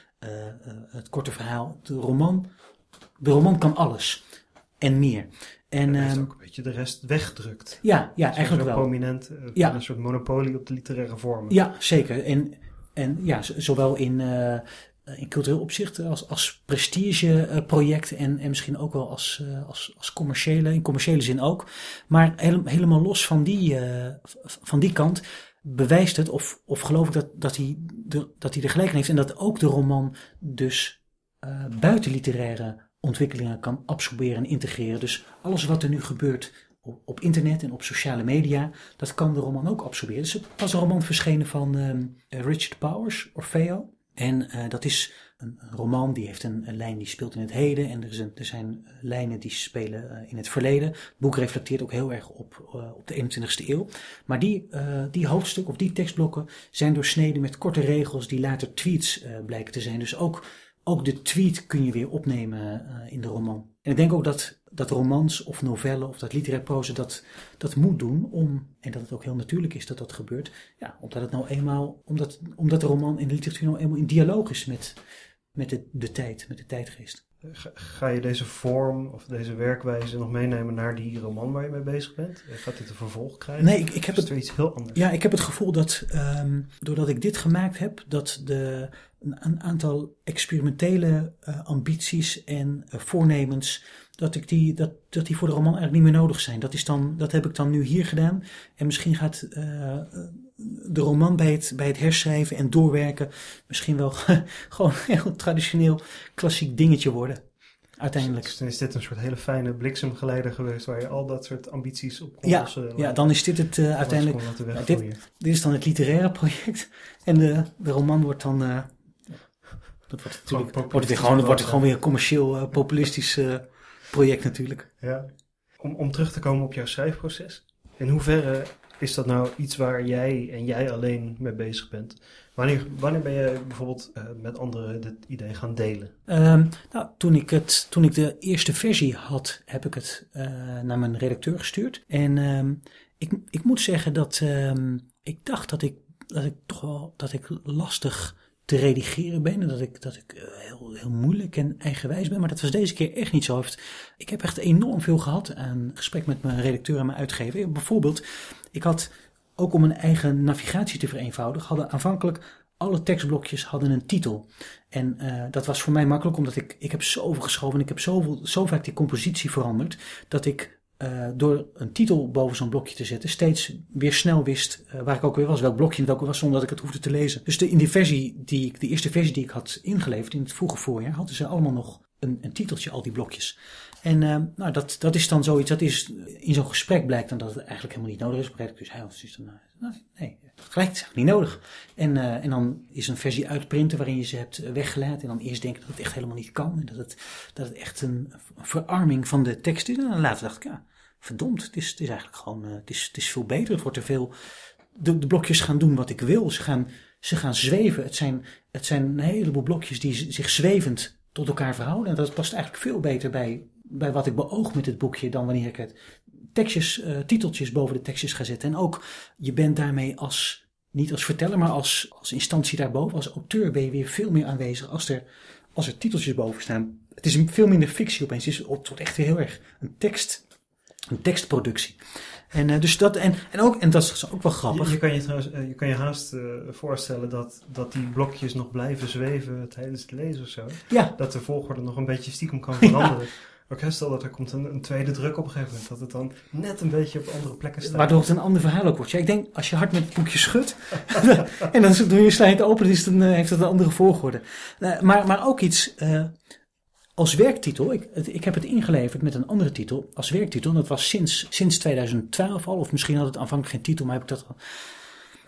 het korte verhaal. De roman de roman kan alles en meer. En, heeft ehm, ook een beetje de rest wegdrukt. ja, ja, Zo- eigenlijk wel. prominent, eh, Ja. een soort monopolie op de literaire vormen. Ja, zeker. En, en ja, zowel in, eh, in cultureel opzicht als, als prestigeproject en, en misschien ook wel als, eh, als, als commerciële, in commerciële zin ook. Maar hele- helemaal los van die, eh, van die kant bewijst het, of, of geloof ik dat, dat, hij de, dat hij er gelijk in heeft en dat ook de roman dus eh buiten literaire ontwikkelingen kan absorberen en integreren. Dus alles wat er nu gebeurt op, op internet en op sociale media, dat kan de roman ook absorberen. Dus er was een roman verschenen van ehm, Richard Powers, Orfeo. En eh, dat is een, roman die heeft een, lijn die speelt in het heden. En er, er zijn eh, lijnen die spelen eh, in het verleden. Het boek reflecteert ook heel erg op, op de 21ste eeuw. Maar die, die hoofdstukken of die tekstblokken zijn doorsneden met korte regels die later tweets blijken te zijn. Dus ook, ook de tweet kun je weer opnemen eh, in de roman. En ik denk ook dat, dat romans of novellen of dat literaire proza dat, dat moet doen om, en dat het ook heel natuurlijk is dat dat gebeurt, ja, omdat het nou eenmaal, omdat, omdat de roman in de literatuur nou eenmaal in dialoog is met, met de, de tijd, met de tijdgeest. Ga, ga je deze vorm of deze werkwijze nog meenemen naar die roman waar je mee bezig bent? Eh, Gaat dit een vervolg krijgen? Nee, ik, ik heb is het weer iets heel anders? Ja, ik heb het gevoel dat ehm, doordat ik dit gemaakt heb, dat de, een, een aantal experimentele eh, ambities en eh, voornemens, dat, ik die, dat, dat die voor de roman eigenlijk niet meer nodig zijn. Dat, is dan, dat heb ik dan nu hier gedaan. En misschien gaat eh, de roman bij het, bij het herschrijven en doorwerken misschien wel gewoon een heel traditioneel klassiek dingetje worden. Uiteindelijk. Dus dan is dit een soort hele fijne bliksemgeleider geweest waar je al dat soort ambities op kon Ja, lossen. ja, dan is dit het eh, uiteindelijk. Ja, wegvloeien. Dit is dan het literaire project. En de, de roman wordt dan. eh, dat wordt, natuurlijk, wordt, het weer gewoon, wordt het gewoon weer een commercieel, eh, populistisch project natuurlijk. Ja. Om, om terug te komen op jouw schrijfproces. In hoeverre is dat nou iets waar jij en jij alleen mee bezig bent? Wanneer, wanneer ben je bijvoorbeeld eh, met anderen dit idee gaan delen? Ehm, nou, toen ik, het, toen ik de eerste versie had, heb ik het eh, naar mijn redacteur gestuurd. En ehm, ik, ik moet zeggen dat ehm, ik dacht dat ik, dat ik toch wel dat ik lastig te redigeren ben. En dat ik, dat ik eh, heel, heel moeilijk en eigenwijs ben. Maar dat was deze keer echt niet zo. Ik heb echt enorm veel gehad aan gesprek met mijn redacteur en mijn uitgever. Bijvoorbeeld, ik had ook om mijn eigen navigatie te vereenvoudigen, hadden aanvankelijk alle tekstblokjes hadden een titel. En eh, dat was voor mij makkelijk, omdat ik, ik heb zoveel geschoven en ik heb zoveel, zo vaak die compositie veranderd, dat ik eh, door een titel boven zo'n blokje te zetten, steeds weer snel wist eh, waar ik ook weer was, welk blokje het ook was, zonder dat ik het hoefde te lezen. Dus de, in die versie, die ik, de eerste versie die ik had ingeleverd in het vroege voorjaar, hadden ze allemaal nog een, een titeltje, al die blokjes. En eh, nou, dat, dat is dan zoiets, dat is in zo'n gesprek blijkt dan dat het eigenlijk helemaal niet nodig is. Dus, hij was dus dan, nou, nee, gelijk, niet nodig. En, eh, en dan is een versie uitprinten waarin je ze hebt weggelaten. En dan eerst denken dat het echt helemaal niet kan. En dat het, dat het echt een, verarming van de tekst is. En dan later dacht ik, ja, verdomd, het is, het is eigenlijk gewoon, eh, het, is, het is veel beter. Het wordt er veel, de, de blokjes gaan doen wat ik wil. Ze gaan, ze gaan zweven. Het zijn, het zijn een heleboel blokjes die zich zwevend tot elkaar verhouden. En dat past eigenlijk veel beter bij, bij wat ik beoog met het boekje dan wanneer ik het tekstjes, eh, titeltjes boven de tekstjes ga zetten. En ook, je bent daarmee als, niet als verteller, maar als, als instantie daarboven, als auteur ben je weer veel meer aanwezig als er, als er titeltjes boven staan. Het is een- veel minder fictie opeens. Het, is, het wordt echt heel erg een tekst, een tekstproductie. En, eh, dus dat, en, en, ook, en dat is ook wel grappig. Je, je, kan je, trouwens, eh, je kan je haast voorstellen dat, dat die blokjes nog blijven zweven tijdens het lezen of zo. ja, Dat de volgorde nog een beetje stiekem kan veranderen. Ook dat er komt een, een tweede druk op een gegeven moment. Dat het dan net een beetje op andere plekken staat. Waardoor het een ander verhaal ook wordt. Ja, ik denk, als je hard met het boekje schudt en dan doe je het open, is een, eh, heeft het een andere volgorde. Eh, maar, maar ook iets eh, als werktitel. Ik, ik heb het ingeleverd met een andere titel als werktitel. En dat was sinds, sinds 2012 al, of misschien had het aanvankelijk geen titel, maar heb ik dat al.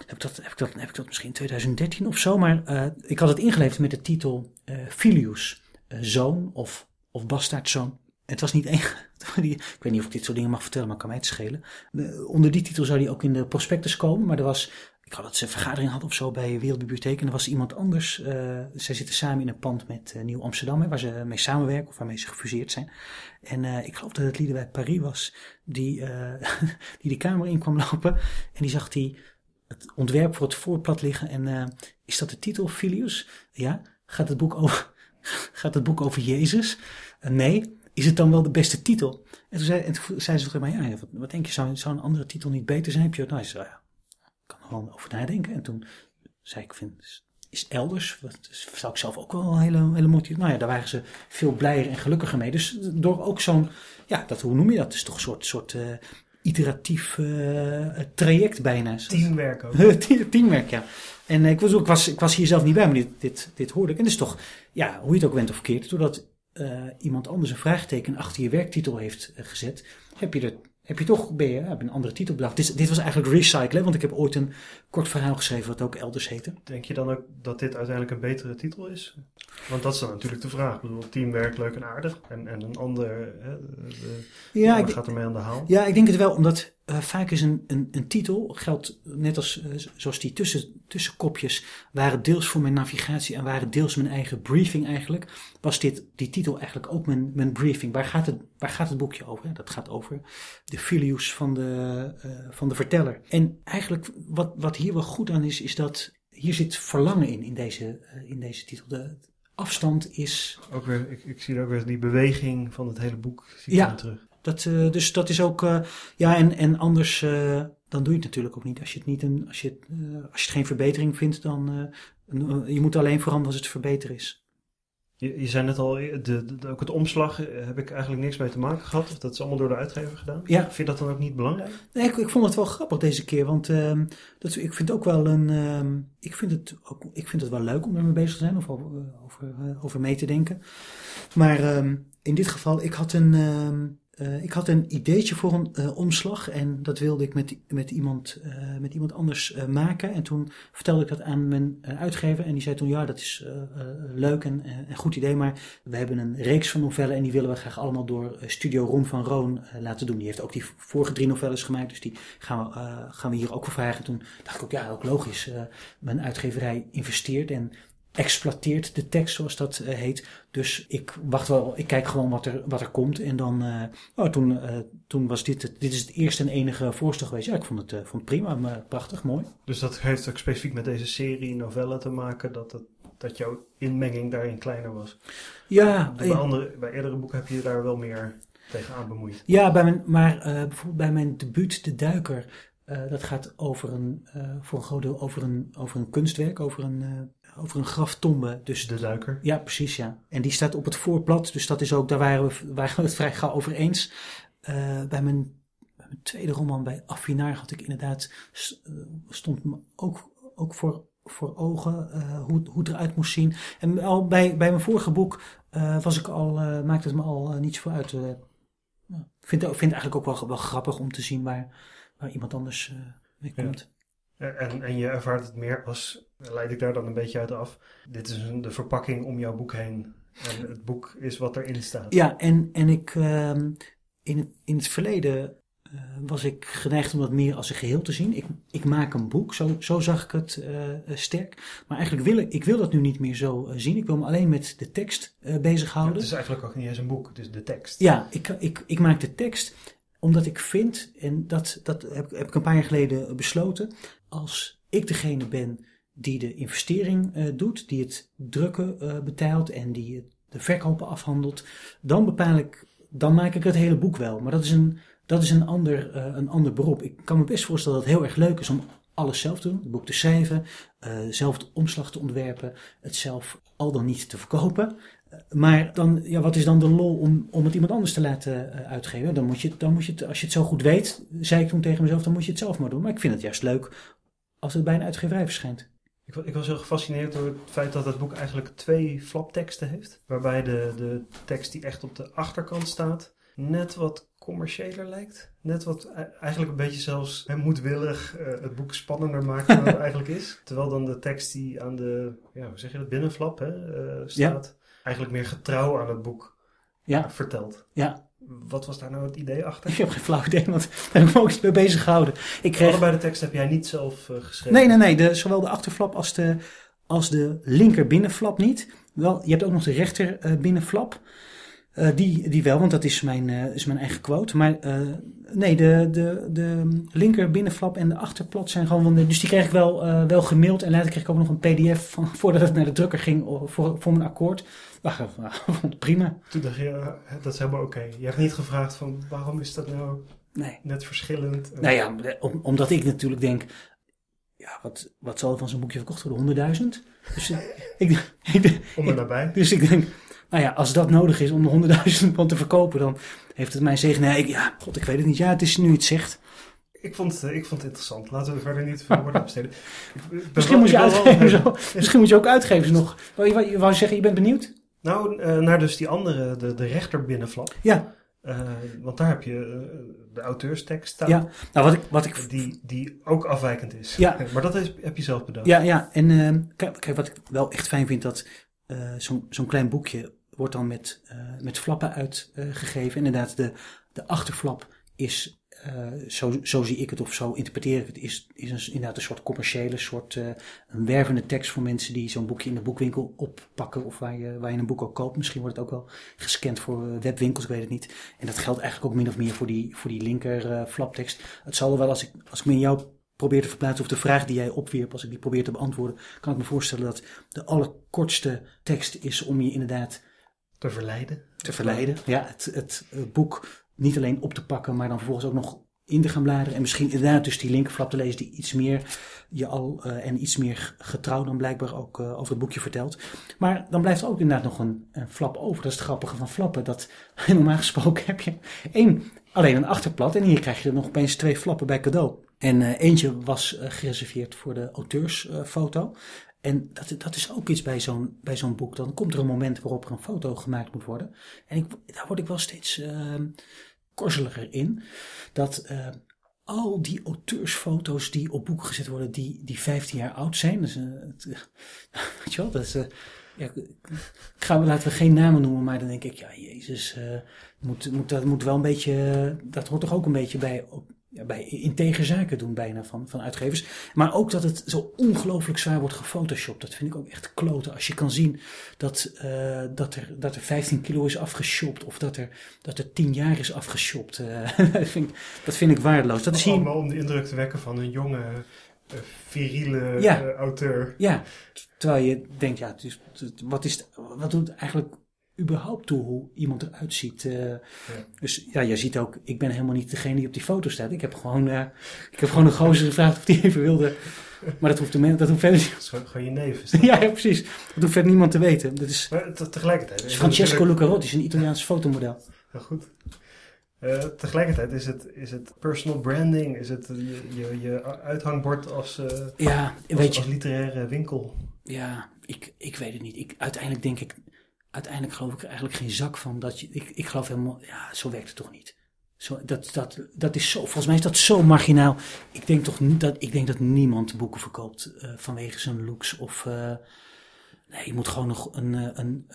Heb ik dat, heb ik dat, heb ik dat misschien in 2013 of zo? Maar ik had het ingeleverd met de titel eh, Filius, zoon of, of bastaardzoon. Het was niet één. Ik weet niet of ik dit soort dingen mag vertellen, maar kan mij het schelen. Onder die titel zou die ook in de prospectus komen. Maar er was, ik had dat ze een vergadering hadden of zo bij Wereldbibliotheek. En er was iemand anders. eh, zij zitten samen in een pand met eh, Nieuw Amsterdam, waar ze mee samenwerken of waarmee ze gefuseerd zijn. En eh, ik geloof dat het Liederwijk Paris was, die, die de kamer in kwam lopen. En die zag die, het ontwerp voor het voorplat liggen. En is dat de titel, Filius? Ja. Gaat het boek over, gaat het boek over Jezus? nee, is het dan wel de beste titel? En toen zei, en toen zei ze tegen mij, ja, wat, wat denk je, zou, zou een andere titel niet beter zijn? Heb je, nou, ze zei, ja, ik kan er gewoon over nadenken. En toen zei ik, vind, is elders, wat is- zou ik zelf ook wel een hele, hele mooie titel. Nou ja, daar waren ze veel blijer en gelukkiger mee. Dus door ook zo'n, ja, dat, hoe noem je dat? Het is toch een soort, soort eh, iteratief eh, traject bijna. Teamwerk ook. Team- Teamwerk, ja. En ik was, ik, was, ik was hier zelf niet bij, maar dit, dit, dit hoorde ik. En dat is toch, ja, hoe je het ook bent of verkeerd, doordat eh, iemand anders een vraagteken achter je werktitel heeft eh, gezet, heb je, er, heb je toch ben je, heb je een andere titel bedacht. Dit, dit was eigenlijk recyclen, want ik heb ooit een kort verhaal geschreven wat ook elders heette. Denk je dan ook dat dit uiteindelijk een betere titel is? Want dat is dan natuurlijk de vraag. Ik bedoel, teamwerk leuk en aardig. En, en een ander hè, de, Ja, wat ik, gaat ermee aan de haal. Ja, ik denk het wel, omdat eh, vaak is een, een, een titel, geldt net als eh, zoals die tussen, tussenkopjes, waren deels voor mijn navigatie en waren deels mijn eigen briefing eigenlijk, was dit, die titel eigenlijk ook mijn, mijn briefing. Waar gaat, het, waar gaat het boekje over? Dat gaat over de filius van de, eh, van de verteller. En eigenlijk wat, wat hier wel goed aan is, is dat hier zit verlangen in, in deze, eh, in deze titel. De afstand is Ook weer, ik, ik zie er ook weer die beweging van het hele boek zie Ja. terug. Dat, eh, dus dat is ook, eh, ja, en, en anders, dan doe je het natuurlijk ook niet. Als je het, niet een, als je het, als je het geen verbetering vindt, dan, je moet alleen veranderen als het verbeteren is. Je, je zei net al, de, de- ook het omslag eh, heb ik eigenlijk niks mee te maken gehad. Of dat is allemaal door de uitgever gedaan. Ja. Vind je dat dan ook niet belangrijk? Nee, ik, ik vond het wel grappig deze keer, want ehm, dat, ik vind ook wel een, ehm, ik, vind het ook, ik vind het wel leuk om ermee bezig te zijn of over, eh, over, eh, over mee te denken. Maar ehm, in dit geval, ik had een, eh, ik had een ideetje voor een eh, omslag en dat wilde ik met, met, iemand, eh, met iemand anders maken. En toen vertelde ik dat aan mijn uitgever en die zei toen, ja, dat is leuk en een goed idee, maar we hebben een reeks van novellen en die willen we graag allemaal door Studio Ron van Roon laten doen. Die heeft ook die vorige drie novelles gemaakt, dus die gaan we, gaan we hier ook voor vragen. Toen dacht ik ook, ja, ook logisch. mijn uitgeverij investeert en exploiteert de tekst, zoals dat eh, heet. Dus ik wacht wel, ik kijk gewoon wat er, wat er komt. En dan, eh, oh, toen, eh, toen was dit, het, dit is het eerste en enige voorstel geweest. Ja, ik vond het, vond het prima, maar prachtig, mooi. Dus dat heeft ook specifiek met deze serie novellen te maken. Dat, het, dat jouw inmenging daarin kleiner was. Ja, bij, andere, bij eerdere boeken heb je daar wel meer tegenaan bemoeid. Ja, bij mijn, maar bijvoorbeeld bij mijn debuut De Duiker, dat gaat over een, voor een groot deel over een, over een kunstwerk, over een, over een graftombe. Dus De duiker. ja, precies ja. En die staat op het voorblad, dus dat is ook, daar waren we, waren we het vrij gauw over eens. Eh, bij, mijn, bij mijn tweede roman, bij Affinaar, had ik inderdaad, eh, stond me ook, ook voor, voor ogen eh, hoe, hoe het eruit moest zien. En al bij, bij mijn vorige boek was ik al, maakte het me al eh, niet zoveel uit. ik vind, vind het eigenlijk ook wel, wel grappig om te zien waar, waar iemand anders mee Ja. Komt. En, en je ervaart het meer als, leid ik daar dan een beetje uit af. Dit is een, de verpakking om jouw boek heen. En het boek is wat erin staat. Ja, en, en ik, ehm, in, het, in het verleden eh, was ik geneigd om dat meer als een geheel te zien. Ik, ik maak een boek, zo, zo zag ik het eh, eh, sterk. Maar eigenlijk wil ik, ik wil dat nu niet meer zo eh, zien. Ik wil me alleen met de tekst eh Ja, bezighouden. het is eigenlijk ook niet eens een boek, het is de tekst. Ja, ik, ik, ik maak de tekst omdat ik vind, en dat, dat heb, heb ik een paar jaar geleden besloten, als ik degene ben die de investering eh, doet, die het drukken eh betaalt en die de verkopen afhandelt, dan bepaal ik, dan maak ik het hele boek wel. Maar dat is een, dat is een, ander, eh, een ander beroep. Ik kan me best voorstellen dat het heel erg leuk is om alles zelf te doen, het boek te schrijven, zelf de omslag te ontwerpen, het zelf al dan niet te verkopen. Maar dan, ja, wat is dan de lol om, om het iemand anders te laten uitgeven? Dan moet, je, dan moet je het, als je het zo goed weet, zei ik toen tegen mezelf, dan moet je het zelf maar doen. Maar ik vind het juist leuk als het bij een uitgeverij verschijnt. Ik, ik was heel gefascineerd door het feit dat het boek eigenlijk twee flapteksten heeft. Waarbij de, de tekst die echt op de achterkant staat net wat commerciëler lijkt. Net wat e- eigenlijk een beetje zelfs hè, moedwillig eh, het boek spannender maakt dan het eigenlijk is. Terwijl dan de tekst die aan de, ja, hoe zeg je dat, binnenflap hè, eh, staat, eigenlijk meer getrouw aan het boek Ja, vertelt. ja. Wat was daar nou het idee achter? Ik heb geen flauw idee, want daar heb ik me ook niet mee bezig gehouden. Ik kreeg... Allebei de tekst heb jij niet zelf eh, geschreven. Nee, nee, nee. De, zowel de achterflap als de, als de linker binnenflap niet. Wel, je hebt ook nog de rechter eh, binnenflap. Uh, die, die wel, want dat is mijn, is mijn eigen quote. Maar nee, de, de, de linker binnenflap en de achterplot zijn gewoon... Dus die kreeg ik wel, wel gemaild. En later kreeg ik ook nog een pdf van, voordat het naar de drukker ging voor, voor mijn akkoord. Wacht even, prima. Toen dacht je, dat is helemaal oké. Je hebt niet gevraagd van waarom is dat nou nee. net verschillend? Nou ja, om, omdat ik natuurlijk denk... Ja, wat, wat zal er van zo'n boekje verkocht worden? 100.000? Dus ik, ik, Om er nabij. Dus ik denk nou ja, als dat nodig is om de 100.000 pond te verkopen, dan heeft het mijn zegen. Nee, ik, ja, god, ik weet het niet. Ja, het is nu iets zegt. Ik vond, uh, ik vond het interessant. Laten we verder niet veel woorden besteden. Misschien, moet je uitgeven, zo, misschien moet je ook uitgeven nog. Je, je wou zeggen, je bent benieuwd? Nou, uh, naar dus die andere, de, de rechter binnenflap. Ja. Uh, want daar heb je de auteurstekst staan. Ja, nou wat ik... Wat ik die, die ook afwijkend is. Ja. maar dat is, heb je zelf bedacht. Ja, ja. en kijk, kijk, wat ik wel echt fijn vind, dat zo'n zo'n klein boekje wordt dan met, met flappen uitgegeven. Inderdaad, de, de achterflap is, uh, zo, zo zie ik het of zo interpreteer ik het, is, is een, inderdaad een soort commerciële, soort uh, een wervende tekst voor mensen die zo'n boekje in de boekwinkel oppakken of waar je, waar je een boek ook koopt. Misschien wordt het ook wel gescand voor webwinkels, ik weet het niet. En dat geldt eigenlijk ook min of meer voor die, voor die linker flaptekst. Het zal wel, als ik, als ik me in jou probeer te verplaatsen of de vraag die jij opwierp, als ik die probeer te beantwoorden, kan ik me voorstellen dat de allerkortste tekst is om je inderdaad te verleiden. Te verleiden, ja. Het, het, boek niet alleen op te pakken, maar dan vervolgens ook nog in te gaan bladeren. En misschien inderdaad dus die linkerflap te lezen die iets meer je al uh, en iets meer getrouw dan blijkbaar ook uh, over het boekje vertelt. Maar dan blijft er ook inderdaad nog een, een, flap over. Dat is het grappige van flappen. Dat normaal gesproken heb je één, alleen een achterplat en hier krijg je nog opeens twee flappen bij cadeau. En uh, eentje was gereserveerd voor de auteursfoto. En dat, dat is ook iets bij zo'n, bij zo'n boek. Dan komt er een moment waarop er een foto gemaakt moet worden. En ik, daar word ik wel steeds uh, korzeliger in. Dat uh, al die auteursfoto's die op boek gezet worden, die, die 15 jaar oud zijn. Dus, weet je wel, dat is. ja, ik ga, laten we geen namen noemen, maar dan denk ik, ja, Jezus, moet, moet, dat moet wel een beetje. Dat hoort toch ook een beetje bij ja, bij integer zaken doen bijna van, van uitgevers. Maar ook dat het zo ongelooflijk zwaar wordt gefotoshopt. Dat vind ik ook echt kloten. Als je kan zien dat, uh, dat, er, dat er 15 kilo is afgeshopt. Of dat er, dat er 10 jaar is afgeshopt. Uh, dat, vind ik, dat vind ik waardeloos. Dat is hier... Allemaal om de indruk te wekken van een jonge, uh, viriele ja. auteur. Ja, terwijl je denkt, ja, het is, wat, is, wat doet eigenlijk überhaupt toe hoe iemand eruit ziet. Uh, ja. Dus ja, je ziet ook, ik ben helemaal niet degene die op die foto staat. Ik heb gewoon, uh, ik heb gewoon een gozer gevraagd of die even wilde. Maar dat hoeft, de, dat hoeft verder niet. Gewoon je neef. ja, ja, precies. Dat hoeft verder niemand te weten. Dat is, maar tegelijkertijd. Is Francesco Lucarotti is een Italiaans fotomodel. Ja, goed. Uh, tegelijkertijd is het, is het personal branding, is het je, je, je uithangbord als, ja, als, weet je, als literaire winkel. Ja, ik, ik weet het niet. Ik, uiteindelijk denk ik, uiteindelijk geloof ik er eigenlijk geen zak van. Dat je, ik, ik geloof helemaal, ja, zo werkt het toch niet. Zo, dat, dat, dat is zo, volgens mij is dat zo marginaal. Ik denk toch dat, ik denk dat niemand boeken verkoopt uh, vanwege zijn looks of, uh, nee, je moet gewoon nog een, eh, een,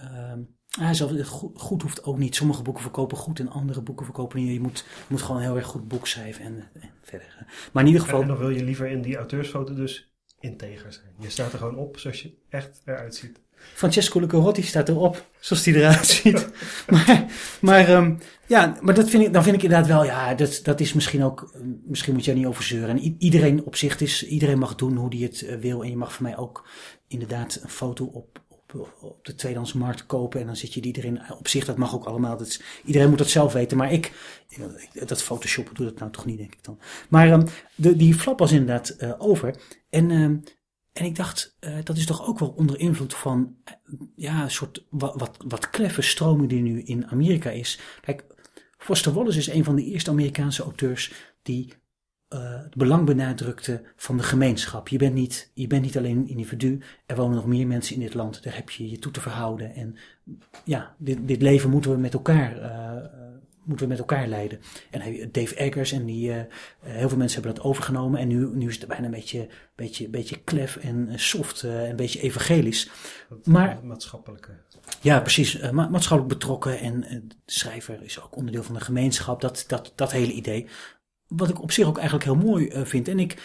uh, zelf, goed, hoeft ook niet. Sommige boeken verkopen goed en andere boeken verkopen niet. Je moet, moet gewoon heel erg goed boek schrijven en, en verder. Maar in ieder geval. En dan wil je liever in die auteursfoto dus integer zijn. Je staat er gewoon op zoals je echt eruit ziet. Francesco Lucarotti staat erop, zoals die eruit ziet. maar maar, um, ja, maar dat vind ik, dan vind ik inderdaad wel, ja, dat, dat is misschien ook, misschien moet je er niet over zeuren. En iedereen op zich is, iedereen mag doen hoe die het uh, wil. En je mag voor mij ook inderdaad een foto op, op, op de tweedehands markt kopen. En dan zit je die erin. Op zich, dat mag ook allemaal. Dat iedereen moet dat zelf weten. Maar ik, dat photoshoppen doe dat nou toch niet, denk ik dan. Maar um, de, die flap was inderdaad over. En um, en ik dacht, uh, dat is toch ook wel onder invloed van ja, een soort wat, wat, wat kleffe stroming die nu in Amerika is. Kijk, Foster Wallace is een van de eerste Amerikaanse auteurs die uh, het belang benadrukte van de gemeenschap. Je bent, niet, je bent niet alleen een individu, er wonen nog meer mensen in dit land, daar heb je je toe te verhouden. En ja, dit, dit leven moeten we met elkaar uh, moeten we met elkaar leiden. En Dave Eggers en die, uh, heel veel mensen hebben dat overgenomen. En nu, nu is het bijna een beetje, beetje, beetje klef en soft, uh, een beetje evangelisch. Maar, maatschappelijke. Ja, precies. Uh, ma maatschappelijk betrokken. En de schrijver is ook onderdeel van de gemeenschap. Dat, dat, dat hele idee. Wat ik op zich ook eigenlijk heel mooi vind. En ik,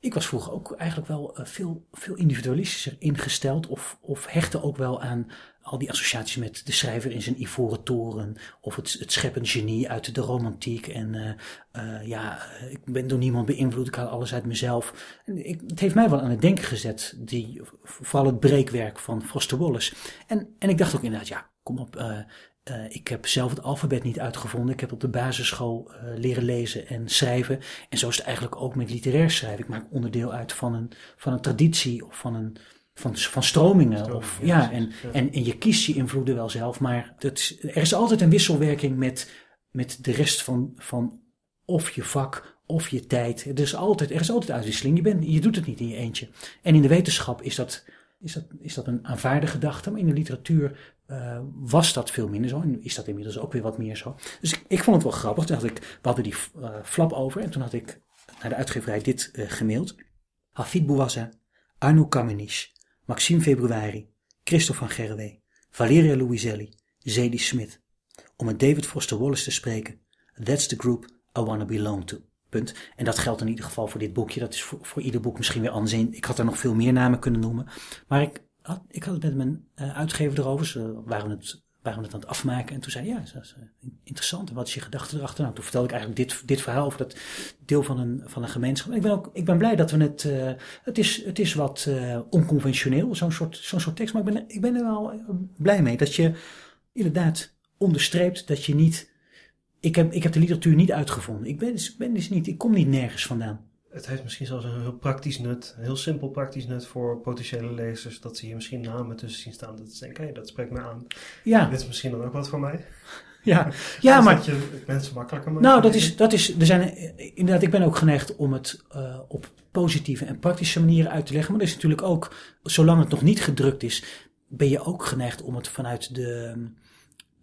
ik was vroeger ook eigenlijk wel uh, veel, veel individualistischer ingesteld. Of, of hechtte ook wel aan al die associaties met de schrijver in zijn ivoren toren. Of het, het scheppend genie uit de romantiek. En uh, uh, ja, ik ben door niemand beïnvloed. Ik haal alles uit mezelf. En ik, het heeft mij wel aan het denken gezet. Die, vooral het breekwerk van Foster Wallace. En, en ik dacht ook inderdaad, ja, kom op. uh, ik heb zelf het alfabet niet uitgevonden. Ik heb op de basisschool uh, leren lezen en schrijven. En zo is het eigenlijk ook met literair schrijven. Ik maak onderdeel uit van een, van een traditie of van, een, van, van stromingen. Stroming, of, ja, ja, en, ja. En, en je kiest je invloeden wel zelf. Maar dat, er is altijd een wisselwerking met, met de rest van, van of je vak of je tijd. Er is altijd, er is altijd uitwisseling. Je, bent, je doet het niet in je eentje. En in de wetenschap is dat, is dat, is dat een aanvaarde gedachte. Maar in de literatuur uh, was dat veel minder zo. En is dat inmiddels ook weer wat meer zo. Dus ik, ik vond het wel grappig. Toen had ik, we hadden die uh, flap over. En toen had ik naar de uitgeverij dit uh, gemaild. Hafid Bouassa, Arno Kamenisch, Maxime Februari, Christophe van Gerwe, Valeria Louiselli, Zadie Smith. Om met David Foster Wallace te spreken. That's the group I wanna belong to. Punt. En dat geldt in ieder geval voor dit boekje. Dat is voor, voor ieder boek misschien weer anders. Ik had er nog veel meer namen kunnen noemen. Maar ik had, ik had het met mijn uh, uitgever erover. Ze waren het, waren het aan het afmaken. En toen zei hij, ja, dat is uh, interessant. En wat is je gedachte erachter? Nou, toen vertelde ik eigenlijk dit, dit verhaal over dat deel van een, van een gemeenschap. Ik ben, ook, ik ben blij dat we het... Uh, het, is, het is wat onconventioneel, zo'n soort, zo'n soort tekst. Maar ik ben, ik ben er wel blij mee. Dat je inderdaad onderstreept dat je niet... Ik heb, ik heb de literatuur niet uitgevonden. Ik ben, ben dus niet... Ik kom niet nergens vandaan het heeft misschien zelfs een heel praktisch nut, een heel simpel praktisch nut voor potentiële lezers, dat ze hier misschien namen tussen zien staan, dat ze denken, hé, dat spreekt me aan. Ja. Dit is misschien dan ook wat voor mij. Ja, ja maar... Dat je mensen makkelijker maakt. Nou, dat is, dat is, er zijn, inderdaad, ik ben ook geneigd om het uh, op positieve en praktische manieren uit te leggen, maar er is natuurlijk ook, zolang het nog niet gedrukt is, ben je ook geneigd om het vanuit de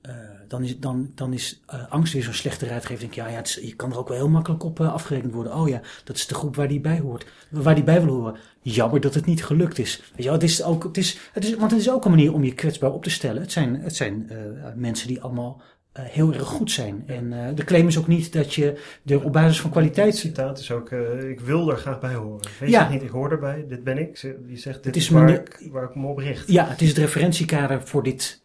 uh, dan is, dan, dan is uh, angst weer zo'n slechte raadgever. Denk je, ja, ja is, je kan er ook wel heel makkelijk op uh, afgerekend worden. Oh ja, dat is de groep waar die bij hoort. Waar die bij wil horen. Jammer dat het niet gelukt is. Weet je, het is ook, het is, het is, want het is ook een manier om je kwetsbaar op te stellen. Het zijn, het zijn mensen die allemaal heel erg goed zijn. En de claim is ook niet dat je er op basis van kwaliteit... Het citaat is ook, ik wil er graag bij horen. Weet ja. niet, ik hoor erbij, dit ben ik. Je zegt, dit het is, waar, ik, waar ik me op richt. Ja, het is het referentiekader voor dit,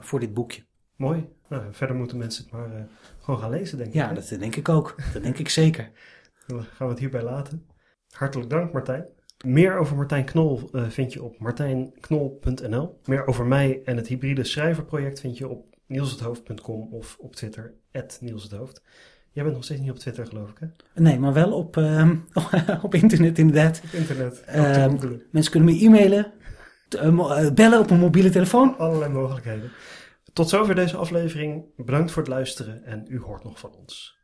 voor dit boekje. Mooi. Nou, verder moeten mensen het maar uh, gewoon gaan lezen, denk ja, ik. Ja, dat denk ik ook. Dat denk ik zeker. Dan gaan we het hierbij laten. Hartelijk dank, Martijn. Meer over Martijn Knol uh, vind je op martijnknol.nl. Meer over mij en het hybride schrijverproject vind je op nielshethoofd.com of op Twitter, @nielshethoofd. Jij bent nog steeds niet op Twitter, geloof ik, hè? Nee, maar wel op, uh, op internet, inderdaad. Op internet. Uh, mensen kunnen me e-mailen, bellen op een mobiele telefoon. Allerlei mogelijkheden. Tot zover deze aflevering. Bedankt voor het luisteren en u hoort nog van ons.